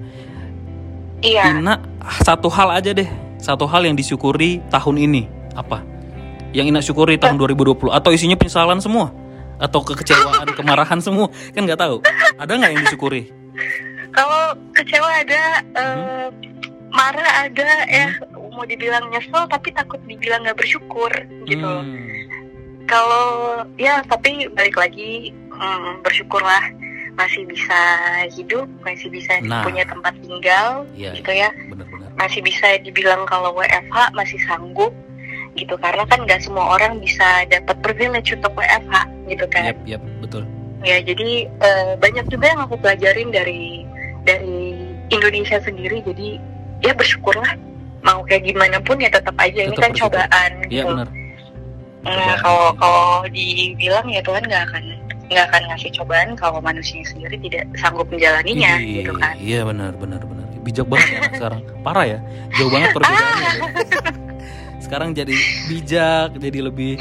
Iya. Ina satu hal aja deh. Satu hal yang disyukuri tahun ini. Apa? Yang Ina syukuri tahun 2020 atau isinya penyesalan semua? Atau kekecewaan kemarahan semua? Kan nggak tahu. Ada nggak yang disyukuri? Kalau kecewa ada, eh, marah ada, ya mau dibilang nyesel tapi takut dibilang nggak bersyukur gitu. Hmm, Kalau ya tapi balik lagi hmm, bersyukurlah masih bisa hidup, masih bisa Nah. punya tempat tinggal, Iya, gitu ya. benar-benar Masih bisa dibilang kalau WFH masih sanggup gitu karena kan nggak semua orang bisa dapat privilege untuk WFH gitu kan. yap yap betul Ya jadi eh, banyak juga yang aku pelajarin dari dari Indonesia sendiri. Jadi ya bersyukurlah. Mau kayak gimana pun ya tetap aja ini Tetap kan bersyukur. cobaan. iya gitu. benar Nah kalau kalau dibilang ya Tuhan nggak akan nggak akan ngasih cobaan kalau manusia sendiri tidak sanggup menjalaninya Iya, gitu kan. Iya benar benar benar. Bijak banget ya sekarang. Parah ya. Jauh banget perbedaannya. ya. Sekarang jadi bijak, jadi lebih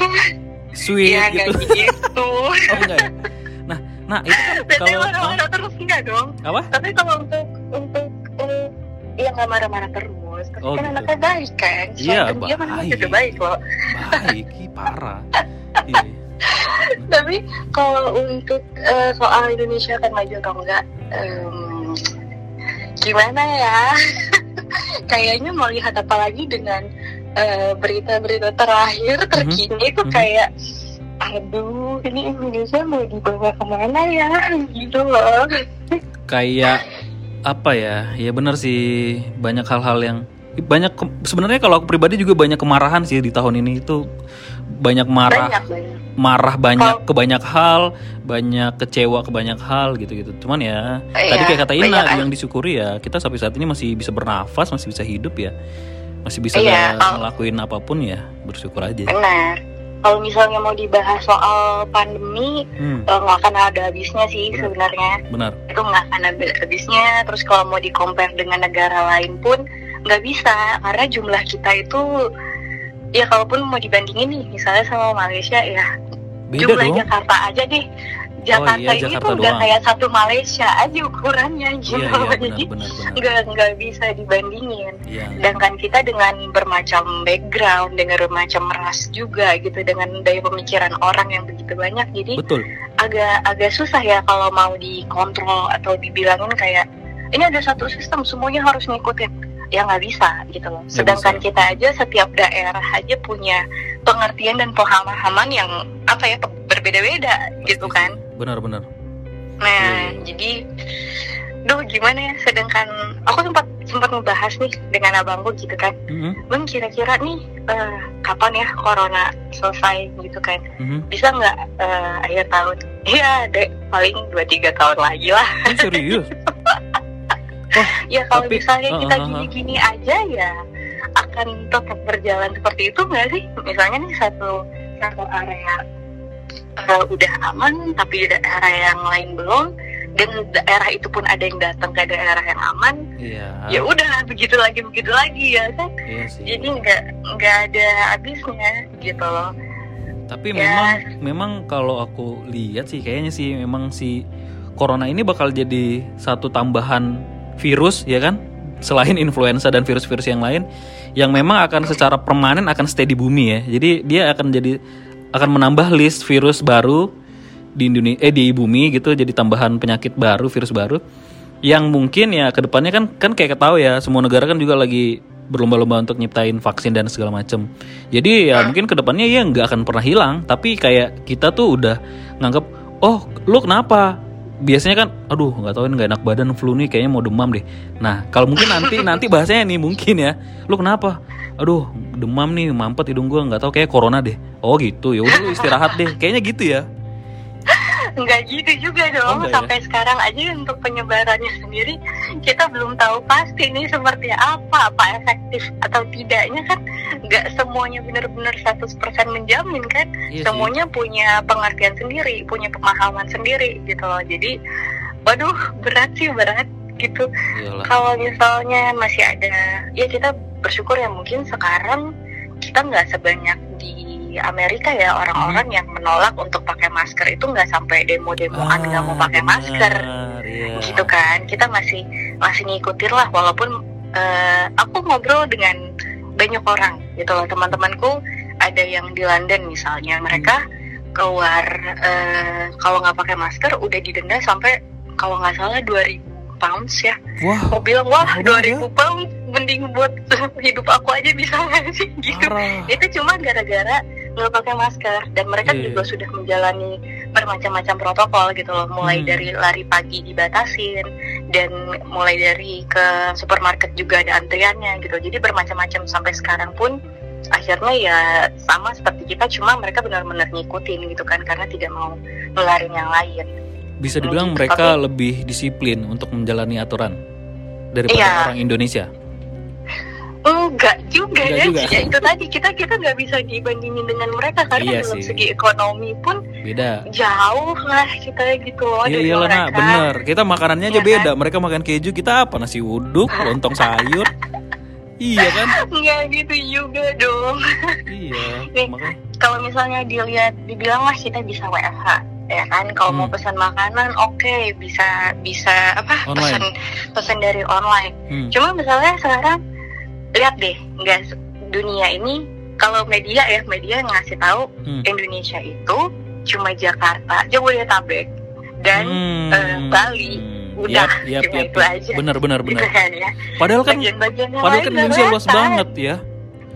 sweet Iya gitu. gitu. Oh enggak ya. Nah, nah itu kan kalau marah-marah terus enggak dong. apa? Tapi kalau untuk untuk um, ya nggak marah-marah terus. Tapi Oh, kan gitu. anaknya baik kan. Iya, Soalnya dia kan baik. juga baik loh. Baik, parah. Iya. Tapi kalau untuk eh, soal Indonesia akan maju atau enggak, em, gimana ya? Kayaknya mau lihat apa lagi dengan eh, berita-berita terakhir terkini itu mhm. kayak, aduh ini Indonesia mau dibawa ke mana ya? Gitu loh. Kayak apa ya? Ya benar sih banyak hal-hal yang banyak sebenarnya kalau aku pribadi juga banyak kemarahan sih di tahun ini itu banyak marah Banyak banyak. marah banyak ke banyak hal, banyak kecewa ke banyak hal gitu-gitu. Cuman ya, tadi Iya, kayak kata Ina banyak. yang disyukuri ya, kita sampai saat ini masih bisa bernafas, masih bisa hidup ya. Masih bisa Iya, ngelakuin apa pun ya, bersyukur aja. Benar. Kalau misalnya mau dibahas soal pandemi, Hmm, eh, nggak akan ada habisnya sih Benar. sebenarnya. benar. itu nggak akan ada habisnya terus kalau mau di compare dengan negara lain pun nggak bisa karena jumlah kita itu ya kalaupun mau dibandingin nih misalnya sama Malaysia ya Beda jumlah dong. Jakarta aja deh Jakarta iya, ini Jakarta tuh udah kayak satu Malaysia aja ukurannya gitu Iya, iya, benar, jadi nggak nggak bisa dibandingin. Iya. sedangkan kita dengan bermacam background dengan bermacam ras juga gitu dengan daya pemikiran orang yang begitu banyak jadi Betul. agak agak susah ya kalau mau dikontrol atau dibilangin kayak ini ada satu sistem semuanya harus ngikutin. Ya nggak bisa gitu loh. Sedangkan bisa. kita aja setiap daerah aja punya pengertian dan pemahaman yang apa ya berbeda-beda gitu kan sih. Benar, benar. Nah, Iya. jadi duh gimana ya sedangkan aku sempat sempat ngebahas nih dengan abangku gitu kan. Mhm, Bang kira-kira nih eh, kapan ya corona selesai gitu kan? mhm. Bisa nggak eh, akhir tahun? Iya, dek paling 2-3 tahun lagi lah. Ini serius? Ya kalau Tapi, misalnya uh, kita uh, uh. gini-gini aja ya akan tetap berjalan seperti itu nggak sih? Misalnya nih satu satu area uh, udah aman tapi daerah yang lain belum dan daerah itu pun ada yang datang ke daerah yang aman Iya. ya udah begitu lagi begitu lagi ya kan Iya sih. jadi nggak nggak ada habisnya gitu loh Tapi Ya. memang memang kalau aku lihat sih kayaknya sih memang si corona ini bakal jadi satu tambahan virus ya kan selain influenza dan virus-virus yang lain yang memang akan secara permanen akan stay di bumi ya. Jadi dia akan jadi akan menambah list virus baru di Indonesia eh di bumi gitu jadi tambahan penyakit baru virus baru. Yang mungkin ya ke depannya kan kan kayak ketahui ya semua negara kan juga lagi berlomba-lomba untuk nyiptain vaksin dan segala macam jadi ya mungkin ke depannya ya nggak akan pernah hilang tapi kayak kita tuh udah nganggap oh lu kenapa? Biasanya kan aduh nggak tahu ini nggak enak badan flu nih kayaknya mau demam deh. Nah kalau mungkin nanti nanti bahasanya nih mungkin ya lu kenapa? Aduh demam nih mampet hidung gua nggak tahu kayak corona deh. Oh gitu. Ya udah lu istirahat deh. Kayaknya gitu ya. Nggak gitu juga Oh, dong nggak ya? sampai sekarang aja untuk penyebarannya sendiri kita belum tahu pasti nih seperti apa apa efektif atau tidaknya kan. Nggak semuanya benar-benar 100% menjamin kan. Iya sih. semuanya punya pengertian sendiri punya pemahaman sendiri gitu loh. Jadi waduh berat sih berat gitu. Kalau misalnya masih ada ya kita bersyukur ya mungkin sekarang kita nggak sebanyak di Amerika ya. Orang-orang yang menolak untuk pakai masker itu nggak sampai demo-demoan nggak mau pakai Ah, masker. benar, iya. gitu kan. Kita masih masih ngikutin lah walaupun eh, aku ngobrol dengan banyak orang gitu loh teman-temanku. Ada yang di London misalnya mereka keluar eh, kalau nggak pakai masker udah didenda sampai kalau nggak salah 2000 pounds ya. Wah, mau bilang wah banget 2000 pounds mending buat hidup aku aja bisa. Nggak sih gitu. Parah. itu cuma gara-gara nggak pakai masker. Dan mereka Iya. juga sudah menjalani bermacam-macam protokol gitu loh. Mulai Hmm. dari lari pagi dibatasin dan mulai dari ke supermarket juga ada antriannya gitu. Jadi bermacam-macam sampai sekarang pun akhirnya ya sama seperti kita cuma mereka benar-benar ngikutin gitu kan karena tidak mau nularin yang lain Bisa dibilang mereka lebih disiplin untuk menjalani aturan daripada Iya. orang Indonesia. enggak juga Enggak ya juga. ya itu tadi kita kita nggak bisa dibandingin dengan mereka karena Iya dalam sih. segi ekonomi pun Beda. jauh lah kita gitu loh Iya dari iyalah mereka bener. Kita makanannya aja Iya kan? beda. Mereka makan keju, kita apa? Nasi uduk, lontong sayur. iya kan? nggak gitu juga dong Iya. Nih. Kalau misalnya dilihat dibilang lah kita bisa WFH ya kan kalau mau Hmm. pesan makanan oke bisa bisa apa Online. pesan pesan dari online Hmm. cuma misalnya sekarang lihat deh nggak dunia ini kalau media ya media ngasih tahu Hmm. Indonesia itu cuma Jakarta Jabodetabek dan Hmm. eh, Bali. Udah, Yap, yap, cuma yap, itu yap. aja. Bener, bener, gitu bener. kan ya Padahal kan, yang padahal kan Indonesia luas banget ya.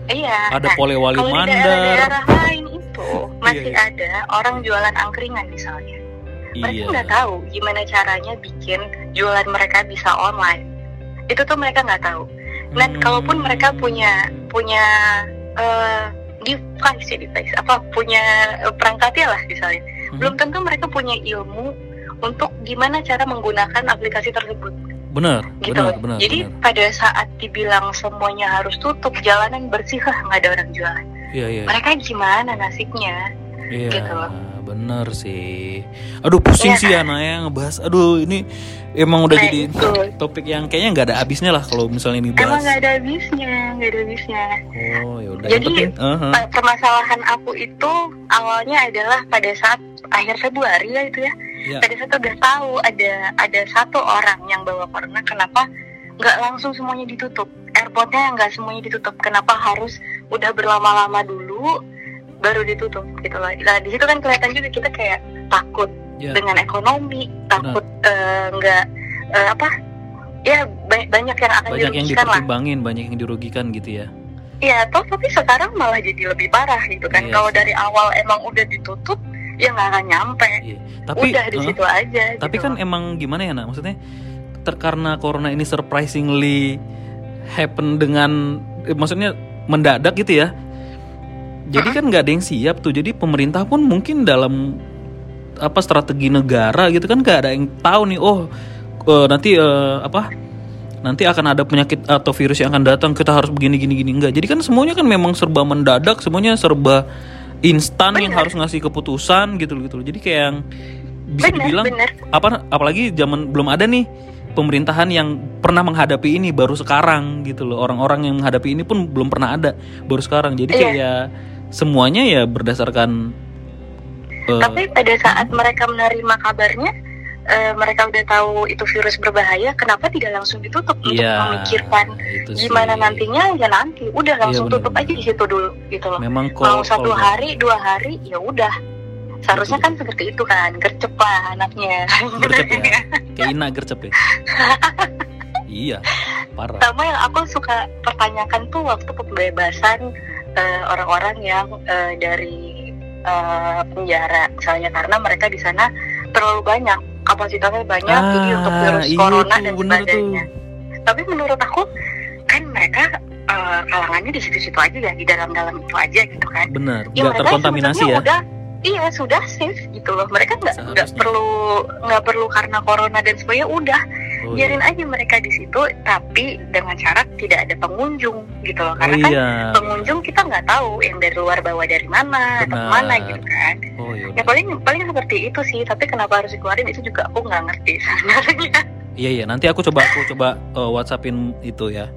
iya Ada nah, Polewali Mandar. daerah-daerah lain itu masih Iya, iya. ada orang jualan angkringan misalnya. Mereka Iya. nggak tahu gimana caranya bikin jualan mereka bisa online. Itu tuh mereka nggak tahu. Dan Hmm. kalaupun mereka punya punya eh, device ya device apa punya eh, perangkatnya lah misalnya, Hmm. belum tentu mereka punya ilmu untuk gimana cara menggunakan aplikasi tersebut Bener, gitu bener, loh. bener, Jadi bener. pada saat dibilang semuanya harus tutup, jalanan bersih lah nggak ada orang jualan. Iya, iya. Mereka gimana nasibnya? Iya, gitu loh. bener sih. Aduh pusing Iya sih ya Naya ngebahas. Aduh ini emang udah Nah, jadi itu. topik yang kayaknya nggak ada habisnya lah kalau misalnya ini Emang bahas. nggak ada habisnya, nggak ada habisnya. Oh ya udah. Jadi, penting, uh-huh. Pa- Permasalahan aku itu awalnya adalah pada saat akhir Februari lah itu ya. Ya. Pada saat udah tahu ada ada satu orang yang bawa corona, kenapa nggak langsung semuanya ditutup? Airportnya nggak semuanya ditutup. Kenapa harus udah berlama-lama dulu baru ditutup gitu loh. Nah di situ kan kelihatan juga kita kayak takut Ya. dengan ekonomi, takut eh, nggak eh, apa? Ya ba- banyak yang akan banyak yang dirugikan lah. dipertimbangin, banyak yang dirugikan gitu ya. Iya, toh tapi sekarang malah jadi lebih parah gitu kan. Iya Kalau dari awal emang udah ditutup, ya nggak akan nyampe Iya. Tapi udah di situ aja tapi gitu kan loh. emang gimana ya nak maksudnya ter karena corona ini surprisingly happen dengan eh, maksudnya mendadak gitu ya. Jadi kan nggak ada yang siap tuh. Jadi pemerintah pun mungkin dalam apa strategi negara gitu kan nggak ada yang tahu nih oh eh, nanti eh, apa nanti akan ada penyakit atau virus yang akan datang kita harus begini gini gini. Enggak jadi kan semuanya kan memang serba mendadak semuanya serba instan yang harus ngasih keputusan gitu gitu jadi kayak yang bisa Bener, dibilang bener. apa apalagi zaman belum ada nih pemerintahan yang pernah menghadapi ini baru sekarang gitu loh orang-orang yang menghadapi ini pun belum pernah ada baru sekarang jadi kayak Iya. ya semuanya ya berdasarkan eh, Tapi pada saat mereka menerima kabarnya, eh, mereka udah tahu itu virus berbahaya, kenapa tidak langsung ditutup untuk Iya, memikirkan gimana nantinya? Ya nanti, udah langsung bener, tutup aja di situ dulu, gitu loh. memang Mau kalau satu kalau- hari, dua hari, ya udah. Seharusnya kan seperti itu kan, gercep lah anaknya. gercep ya kayak Ina gercep ya iya parah Sama yang aku suka pertanyakan tuh waktu pembebasan eh, orang-orang yang eh, dari eh, penjara, misalnya karena mereka di sana terlalu banyak, kapasitasnya banyak, jadi untuk Ah, virus iya corona tuh, dan sebagainya. Tapi menurut aku kan mereka eh, kalangannya di situ-situ aja ya, di dalam-dalam itu aja gitu kan. benar Ya, mereka terkontaminasi ya Udah, iya sudah safe gitu loh. Mereka nggak nggak perlu nggak perlu karena corona dan sebagainya. Udah oh, iya. biarin aja mereka di situ, tapi dengan syarat tidak ada pengunjung gitu loh. oh Karena kan iya pengunjung kita nggak tahu yang dari luar bawa dari mana atau Benar. mana gitu kan. oh iya Ya paling paling seperti itu sih. Tapi kenapa harus dikeluarin itu juga aku nggak ngerti sebenarnya. Iya iya nanti aku coba aku coba uh, WhatsAppin itu ya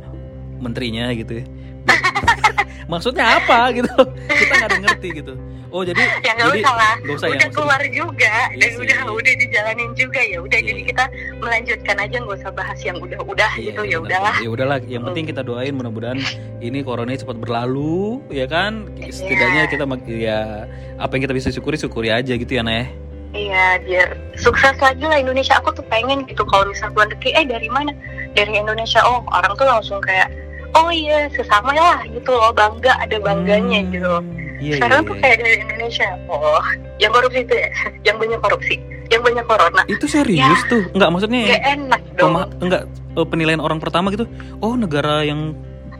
menterinya gitu ya. Maksudnya apa gitu? Kita nggak ada ngerti gitu. Oh jadi ya nggak jadi usah lah. nggak usah ya udah maksudnya. keluar juga Iya dan sih. udah udah dijalanin juga ya udah Iya, jadi iya. kita melanjutkan aja nggak usah bahas yang udah-udah Iya, gitu ya udahlah Ya udahlah, yang penting kita doain mudah-mudahan ini corona cepat berlalu, ya kan? Setidaknya kita mak- ya apa yang kita bisa syukuri syukuri aja gitu ya, Neh. Iya, biar sukses lagi lah Indonesia. Aku tuh pengen gitu kalau misal luar negeri, eh dari mana? Dari Indonesia. Oh, orang tuh langsung kayak, oh iya sesama lah gitu loh, bangga ada bangganya Hmm, gitu. loh. Iya, Sekarang iya, tuh iya. kayak dari Indonesia. Oh, yang korupsi itu ya, yang banyak korupsi, yang banyak corona. Itu serius tuh. Enggak maksudnya Gak enak dong. enggak eh, penilaian orang pertama gitu. Oh, negara yang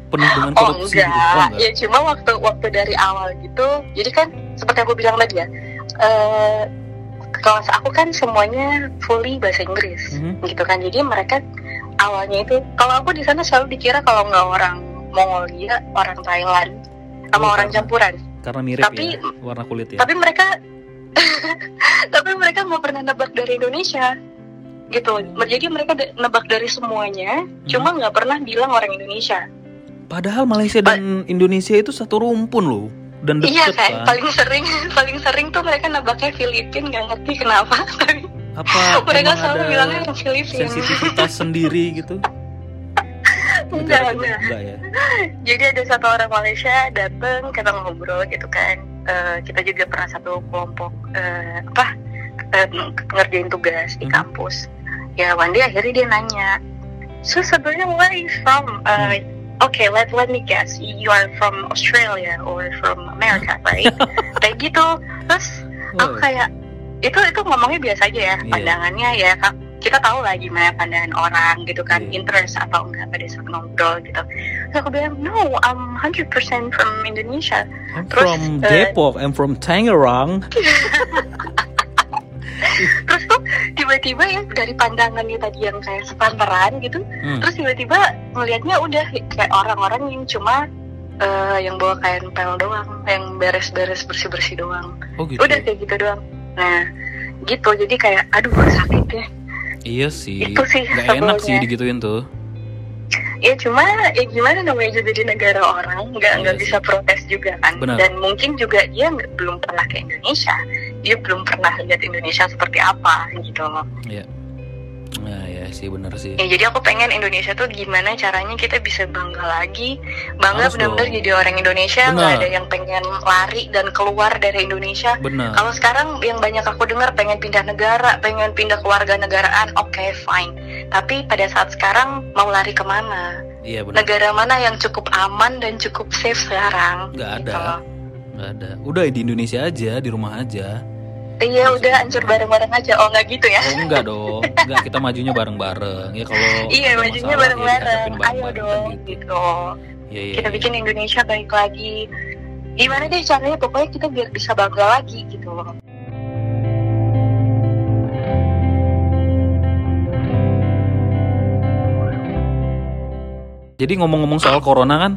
penuh dengan Oh korupsi enggak. gitu. Oh, ya cuma waktu waktu dari awal gitu. Jadi kan seperti aku bilang tadi ya, eh kelas aku kan semuanya fully bahasa Inggris, Mhm. gitu kan. Jadi mereka awalnya itu, kalau aku di sana selalu dikira kalau nggak orang Mongolia, orang Thailand, sama Oh, orang karena- campuran. Karena mirip Tapi- ya warna kulit ya. Tapi mereka, tapi mereka nggak pernah nebak dari Indonesia, gitu. Jadi mereka nebak dari semuanya, cuma nggak pernah bilang orang Indonesia. Padahal Malaysia dan Indonesia itu satu rumpun loh dan Iya deket kan, kan. paling sering paling sering tuh mereka nebaknya Filipin nggak ngerti kenapa. Tapi Apa mereka selalu bilangnya Filipin. sensitivitas sendiri gitu? Enggak, enggak. enggak ya. Jadi ada satu orang Malaysia datang kita ngobrol gitu kan. Eh, kita juga pernah satu kelompok eh, apa eh, ngerjain tugas di Hmm. kampus. Ya day akhirnya dia nanya, so sebenarnya where are you from? Eh, Oke, let let me guess, you are from Australia or from America, right? Kayak gitu. Terus aku kayak itu itu ngomongnya biasa aja ya Iya. pandangannya ya Kak. kita tahu lah gimana pandangan orang gitu kan Iya. interest atau enggak pada saat ngobrol gitu terus aku bilang no I'm 100% from Indonesia I'm terus, from eh, Depok, I'm from Tangerang. terus tuh tiba-tiba ya dari pandangannya tadi yang kayak sepantaran gitu Hmm. terus tiba-tiba ngelihatnya udah kayak orang-orang yang cuma eh, yang bawa kain pel doang yang beres-beres bersih-bersih doang Oh gitu. udah kayak gitu doang nah gitu jadi kayak aduh sakit ya Iya sih. Itu sih Gak enak sih digituin tuh. Ya cuma ya gimana namanya juga di negara orang nggak Iya nggak bisa protes juga kan. Benar. dan mungkin juga dia belum pernah ke Indonesia. Dia belum pernah lihat Indonesia seperti apa gitu. Loh Nah ya sih bener sih. ya jadi aku pengen Indonesia tuh gimana caranya kita bisa bangga lagi bangga benar-benar jadi orang Indonesia nggak ada yang pengen lari dan keluar dari Indonesia Benar. Kalau sekarang yang banyak aku dengar pengen pindah negara, pengen pindah keluarga negaraan, oke fine. Tapi pada saat sekarang mau lari ke mana? Iya benar. Negara mana yang cukup aman dan cukup safe sekarang? Nggak Gitu ada. loh. Gak ada. Udah di Indonesia aja, di rumah aja. Iya udah hancur bareng-bareng aja. Oh nggak gitu ya? Oh enggak dong, enggak kita majunya bareng-bareng. Ya kalau iya majunya ya bareng-bareng. dihadapin ayo dong kan gitu. gitu. Iya, iya, kita iya. bikin Indonesia baik lagi. Gimana deh caranya? Pokoknya kita biar bisa bangga lagi gitu. Loh Jadi ngomong-ngomong soal corona kan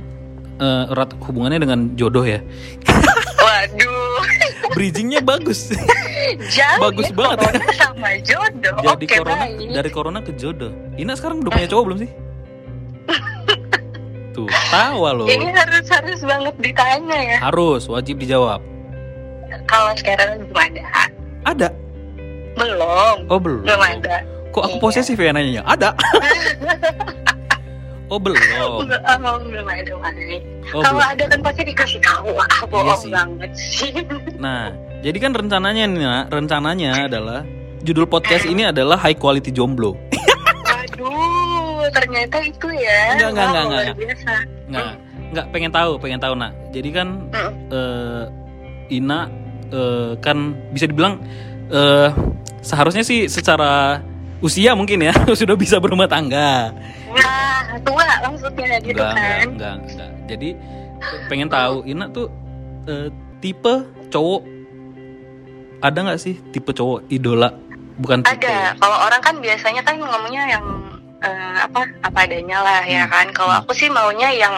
eh, erat hubungannya dengan jodoh ya. waduh Bridgingnya bagus. jauh Bagus ya, banget. corona sama jodoh Jadi oke corona baik dari corona ke jodoh. Ina sekarang udah punya cowok belum sih? Tuh, tawa loh. ini harus harus banget ditanya ya Harus wajib dijawab. kalau sekarang belum ada Ada. belum Oh, belum. belum ada Kok aku Iya. posesif ya nanyanya? Ada. oh, belum. belum, oh, belum ada Mai. Oh, kalau belum. ada kan pasti dikasih tahu ah bohong sih. banget sih Nah, jadi kan rencananya nih, Nak, rencananya adalah judul podcast ini adalah high quality jomblo. waduh ternyata itu ya Enggak, enggak, enggak, enggak. biasa Nggak, nggak pengen tahu, pengen tahu nak. Jadi kan Hmm. eh, Ina eh, kan bisa dibilang eh, seharusnya sih secara usia mungkin ya sudah bisa berumah tangga. nah tua maksudnya gitu Enggak, enggak, kan enggak, enggak. Jadi pengen tahu Ina tuh eh, tipe cowok ada nggak sih tipe cowok idola? Bukan tipe. ada kalau orang kan biasanya kan ngomongnya yang eh, apa apa adanya lah ya Hmm. kan kalau Hmm. aku sih maunya yang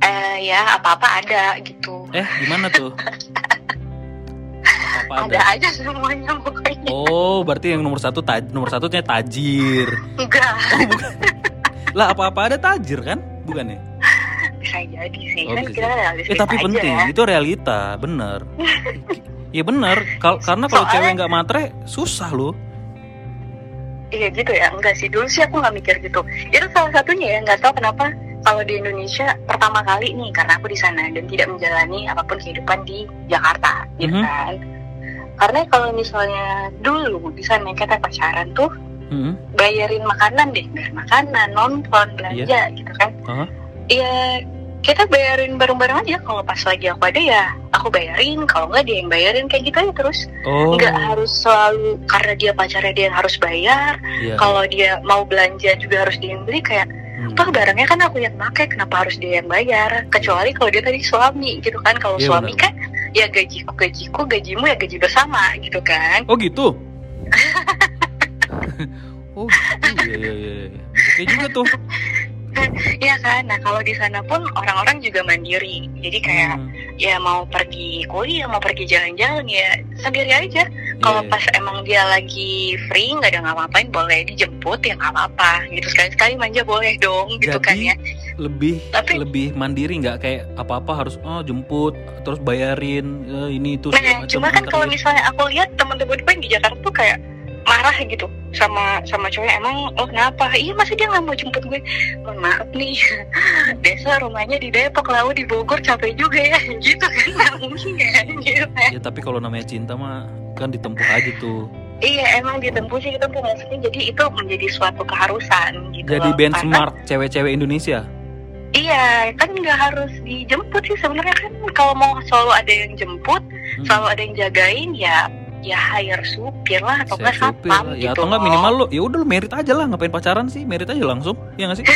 eh, ya apa apa ada gitu Eh, gimana tuh? Apa ada ada? aja semuanya pokoknya Oh, berarti yang nomor satu taj nomor satunya tajir. enggak Oh, bukan. lah apa-apa ada tajir kan? Bukan ya? bisa jadi sih Oh, kan bisa kita realistis Eh tapi aja penting, ya. itu realita, bener. Iya bener, Kal- karena kalau Soalnya- cewek nggak matre susah loh. Iya gitu ya, enggak sih dulu sih aku nggak mikir gitu. Itu salah satunya ya, nggak tahu kenapa kalau di Indonesia pertama kali nih karena aku di sana dan tidak menjalani apa pun kehidupan di Jakarta, gitu Mhm. kan. Karena kalau misalnya dulu di sana kita pacaran tuh Hmm. bayarin makanan deh, bayar makanan, nonton, belanja gitu kan. Aha. Iya kita bayarin bareng-bareng aja. Kalau pas lagi aku ada ya aku bayarin, kalau nggak dia yang bayarin kayak gitu aja terus. Oh, Nggak harus selalu karena dia pacarnya dia yang harus bayar iya. kalau dia mau belanja juga harus dia yang beli kayak Hmm. toh barangnya kan aku yang pakai kenapa harus dia yang bayar kecuali kalau dia tadi suami gitu kan kalau Iya, suami benar. kan ya gajiku gajiku gajimu ya gaji bersama gitu kan Oh gitu. oh gitu, iya iya iya. iya. Oke juga tuh. Iya kan. Nah kalau di sana pun orang-orang juga mandiri. Jadi kayak Hmm, ya mau pergi kuliah mau pergi jalan-jalan ya sendiri aja. Kalau iya. pas emang dia lagi free nggak ada ngapa-ngapain boleh dijemput ya nggak apa-apa. Gitu sekali-sekali manja boleh dong gitu kan Jadi, ya. lebih Tapi- lebih mandiri nggak? Kayak apa-apa harus oh jemput terus bayarin eh, ini itu Nah, cuma kan kalau misalnya aku lihat teman-teman gue di Jakarta tuh kayak marah gitu sama sama cowok emang oh kenapa iya masa dia nggak mau jemput gue mohon maaf nih desa rumahnya di Depok lalu di Bogor capek juga ya gitu kan nggak mungkin kan gitu kan Ya tapi kalau namanya cinta mah kan ditempuh aja tuh. iya emang ditempuh sih ditempuh maksudnya jadi itu menjadi suatu keharusan gitu Jadi loh. benchmark cewek-cewek Indonesia. Iya kan nggak harus dijemput sih sebenarnya kan kalau mau selalu ada yang jemput Hmm. selalu ada yang jagain ya ya hire supir lah atau Saya nggak supir satpam lah. gitu ya atau enggak minimal lo ya udah lo merit aja lah. Ngapain pacaran sih? Merit aja langsung. Ya nggak sih?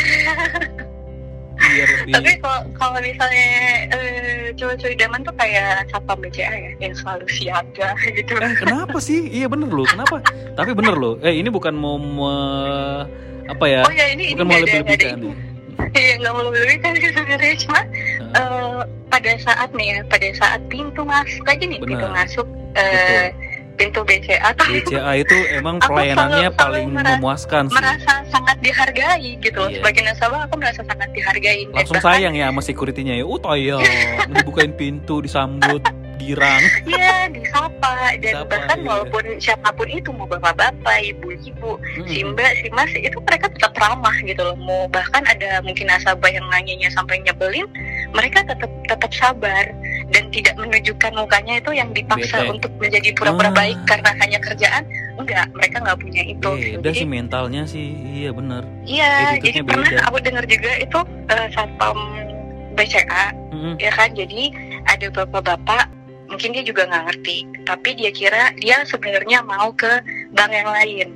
Biar lebih Tapi kalau kalau misalnya eh, cowok-cowok idaman tuh kayak satpam BCA ya, yang selalu siaga gitu. eh kenapa sih? Iya bener loh. Kenapa? Tapi bener loh. Eh ini bukan mau me- apa ya? Oh ya ini bukan ini mau lebih lebihkan itu. Iya nggak mau lebih kan sih sebenarnya cuma eh, pada saat nih ya, pada saat pintu masuk aja nih pintu masuk eh, pintu BCA tuh BCA itu emang pelayanannya selalu- selalu paling merasa- memuaskan sih merasa sangat dihargai gitu. loh. Iya. Sebagai nasabah aku merasa sangat dihargai. Langsung bahkan- sayang ya sama securitynya ya oh tayang dibukain pintu disambut girang Iya disapa dan Disapa, bahkan iya. walaupun siapa pun itu mau bapak-bapak, ibu-ibu, si Hmm. mbak, si mas itu mereka tetap ramah gitu loh. Mau bahkan ada mungkin nasabah yang nanyanya sampai nyebelin, mereka tetap tetap sabar dan tidak menunjukkan mukanya itu yang dipaksa Bete. untuk menjadi pura-pura Ah. baik karena hanya kerjaan. Enggak, mereka nggak punya itu. beda Jadi sih mentalnya sih iya bener iya, jadi pernah beda. aku dengar juga itu eh, satpam BCA Mm-mm. ya kan. Jadi ada bapak-bapak mungkin dia juga nggak ngerti tapi dia kira dia sebenarnya mau ke bank yang lain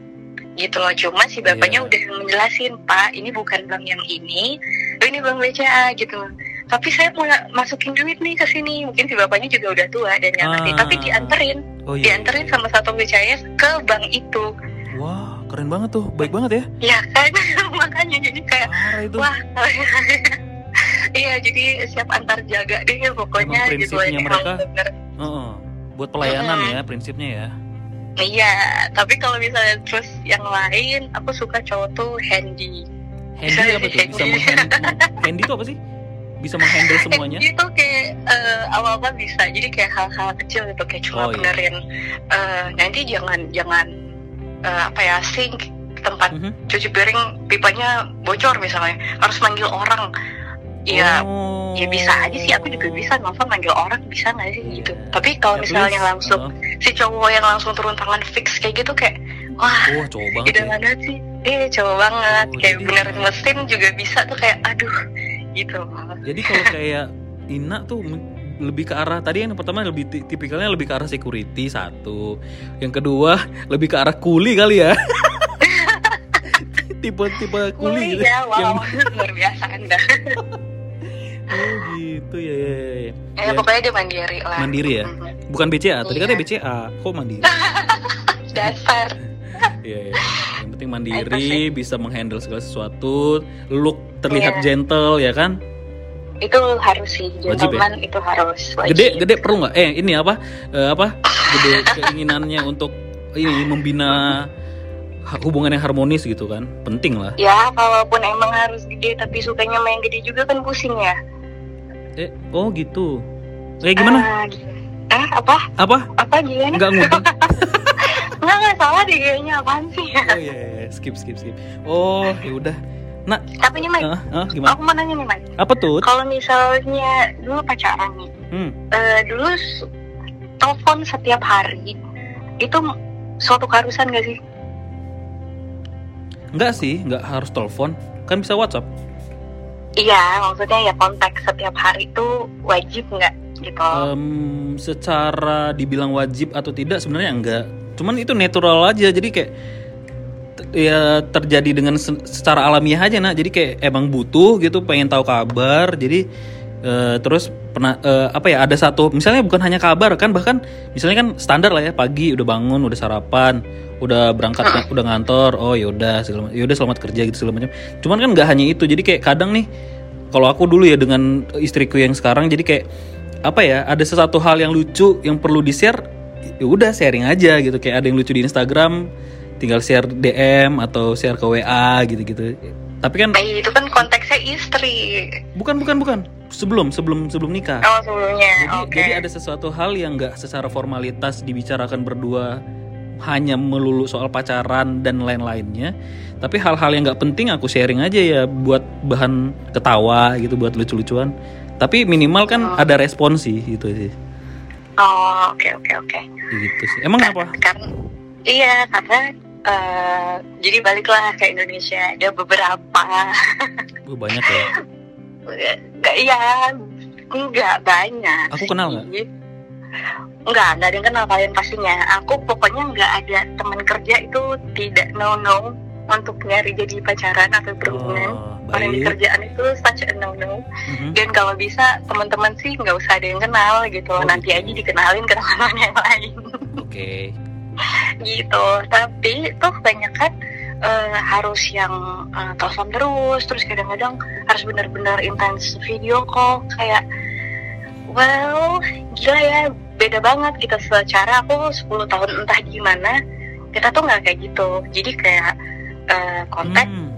gitu loh cuma si bapaknya Iya. udah menjelasin pak ini bukan bank yang ini oh, ini bank BCA gitu tapi saya mau masukin duit nih ke sini mungkin si bapaknya juga udah tua dan nggak ngerti Ah. tapi dianterin Oh iya. dianterin sama satu BCA ke bank itu Wah, keren banget tuh. Baik banget ya. ya kan makanya jadi kayak Parah itu. wah iya jadi siap antar jaga deh pokoknya Emang gitu prinsipnya Ini mereka- bener Heeh. Buat pelayanan Mm-mm. ya prinsipnya ya. iya tapi kalau misalnya terus yang lain aku suka cowok tuh handy Handy apa tuh? Bisa menghandle. Handy itu apa sih? Bisa menghandle semuanya? handy tuh kayak eh, awal-awal bisa jadi kayak hal-hal kecil gitu kayak cuma Oh, iya. benerin eh, nanti jangan jangan eh, apa ya sink tempat Mhm. cuci piring pipanya bocor misalnya harus manggil orang Iya, Oh. ya bisa aja sih aku juga bisa nelfon manggil orang bisa nggak sih gitu tapi kalau At misalnya least, langsung heeh. si cowok yang langsung turun tangan fix kayak gitu kayak wah Oh, cowok banget ya. banget sih eh cowok banget Oh, kayak jadi- benerin mesin juga bisa tuh kayak aduh gitu Jadi kalau kayak Ina tuh lebih ke arah tadi yang pertama lebih ti- tipikalnya lebih ke arah security satu. Yang kedua lebih ke arah kuli kali ya. Tipe-tipe kuli gitu. ya wow Yang- luar biasa anda Oh gitu ya. ya, ya. ya, Ya, pokoknya dia mandiri lah Mandiri ya? Bukan BCA, tadi Iya. katanya BCA. Kok mandiri? dasar Iya, iya. Yang penting mandiri, bisa menghandle segala sesuatu, look terlihat Iya. gentle ya kan? itu harus sih Wajib ya? gentleman itu harus wajib Gede, gede perlu nggak? Eh, ini apa? Eh, apa? Gede keinginannya untuk ini membina hubungan yang harmonis gitu kan? Penting lah. ya kalaupun emang harus gede tapi sukanya main gede juga kan pusing ya Eh, oh gitu. Eh gimana? Ah, gimana? ah apa Apa? apa gimana Enggak ngutang? nggak nggak salah deh kayaknya apaan sih Oh iya, iya, iya. skip, skip, skip. Oh, ya udah. Nah, tapi nih Mike ah, ah, gimana? aku mau nanya nih Mike Apa tuh? kalau misalnya dulu pacaran nih Hmm. eh, dulu telepon setiap hari itu suatu keharusan gak sih Enggak sih, enggak harus telepon. Kan bisa WhatsApp. Iya maksudnya ya kontak setiap hari itu wajib nggak gitu Em, secara dibilang wajib atau tidak sebenarnya enggak. Cuman itu natural aja. Jadi kayak ya terjadi dengan se- secara alamiah aja nak. Jadi kayak emang butuh gitu, pengen tahu kabar. Jadi eh, terus pernah eh, apa ya ada satu misalnya bukan hanya kabar kan bahkan misalnya kan standar lah ya pagi udah bangun udah sarapan udah berangkat udah ngantor oh yaudah segala yaudah selamat kerja gitu segala macam. Cuman kan nggak hanya itu jadi kayak kadang nih kalau aku dulu ya dengan istriku yang sekarang jadi kayak apa ya ada sesuatu hal yang lucu yang perlu di share ya udah sharing aja gitu. Kayak ada yang lucu di Instagram tinggal share DM atau share ke WA gitu-gitu. Tapi kan Nah, itu kan konteksnya istri. Bukan bukan bukan sebelum sebelum sebelum nikah. Oh sebelumnya. Jadi, oke. jadi ada sesuatu hal yang nggak secara formalitas dibicarakan berdua hanya melulu soal pacaran dan lain-lainnya. Tapi hal-hal yang nggak penting aku sharing aja ya buat bahan ketawa gitu buat lucu-lucuan. Tapi minimal kan Oh. ada respon sih gitu sih. Oh oke oke oke. Gitu sih. Emang apa? Karena iya karena eh, jadi baliklah ke Indonesia. Ada beberapa. Wah, banyak ya iya. Nggak banyak Aku kenal nggak? sih. nggak nggak ada yang kenal kalian pastinya. Aku pokoknya nggak ada teman kerja itu tidak no no untuk nyari jadi pacaran atau berhubungan oh, orang di kerjaan itu such a no no. Mhm. dan kalau bisa teman-teman sih nggak usah ada yang kenal gitu. Oh, nanti gitu. aja dikenalin ke teman yang lain. Oke. Gitu. Tapi tuh kebanyakan eh, harus yang eh, telepon terus terus kadang-kadang harus benar-benar intens video call kayak well gila ya beda banget kita secara aku 10 tahun entah gimana kita tuh nggak kayak gitu jadi kayak eh, kontak Hmm.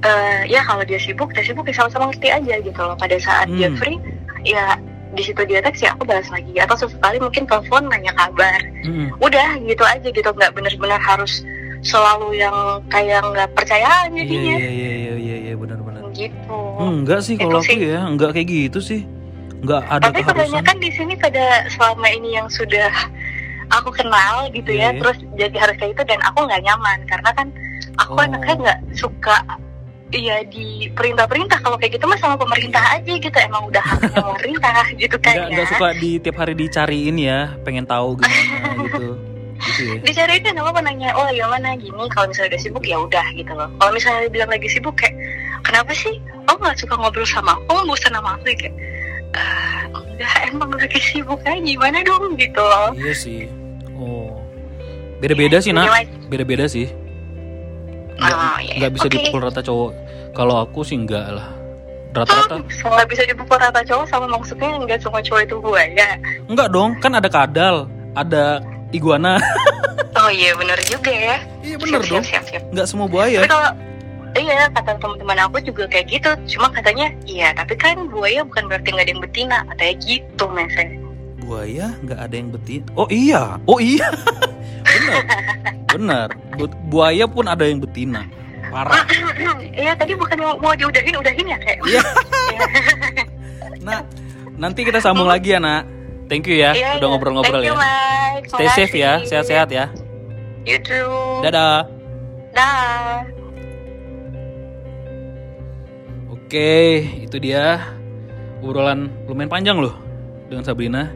eh, ya kalau dia sibuk dia sibuk ya sama-sama ngerti aja gitu loh pada saat dia Hmm. free ya di situ dia teks ya aku balas lagi atau sesekali mungkin telepon nanya kabar Hmm. udah gitu aja gitu nggak benar-benar harus selalu yang kayak nggak percayaan iya jadinya iya iya iya iya iya benar-benar gitu enggak sih Itu kalau aku sih. ya enggak kayak gitu sih enggak ada tapi keharusan kebanyakan di sini pada selama ini yang sudah aku kenal gitu Iya, ya iya. terus jadi harus kayak itu dan aku nggak nyaman karena kan aku Oh. anaknya nggak suka Iya di perintah-perintah kalau kayak gitu mah sama pemerintah aja gitu emang udah haknya pemerintah gitu kan Nggak, ya. nggak suka di tiap hari dicariin ya, pengen tahu gimana gitu. Gitu ya. Dicariin kan apa nanya, oh ya mana gini kalau misalnya udah sibuk ya udah gitu loh. Kalau misalnya bilang lagi sibuk kayak kenapa sih? Oh nggak suka ngobrol sama aku, oh bosan sama aku ya kayak "Ah, enggak emang lagi sibuk aja gimana dong gitu loh. Iya sih. Oh. Beda-beda sih, Nak. Beda-beda sih. Nggak, Oh, iya. nggak bisa Oke. dipukul rata cowok. Kalau aku sih enggak lah. Rata-rata. Hmm, nggak bisa dipukul rata cowok sama maksudnya nggak semua cowok itu buaya. Enggak dong, kan ada kadal, ada iguana. Oh iya bener juga ya. iya bener siap, dong. Siap, siap, siap. Enggak semua buaya. Tapi kalau iya kata teman-teman aku juga kayak gitu. Cuma katanya iya tapi kan buaya bukan berarti nggak ada yang betina. Katanya gitu mesnya. Buaya nggak ada yang betina. Oh iya, oh iya. bener, bener. Bu- buaya pun ada yang betina. Parah. Iya tadi bukan mau, mau diudahin udahin ya kayak. Iya. Iya. Nah, nanti kita sambung lagi ya, Nak. Thank you ya, Iya, udah ngobrol-ngobrol Thank ya. you, Mike. Stay safe ya, sehat-sehat ya. You too. Dadah. Dah. Oke, itu dia obrolan lumayan panjang loh dengan Sabrina.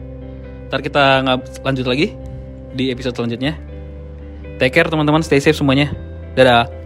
Ntar kita lanjut lagi di episode selanjutnya. Take care teman-teman, stay safe semuanya. Dadah.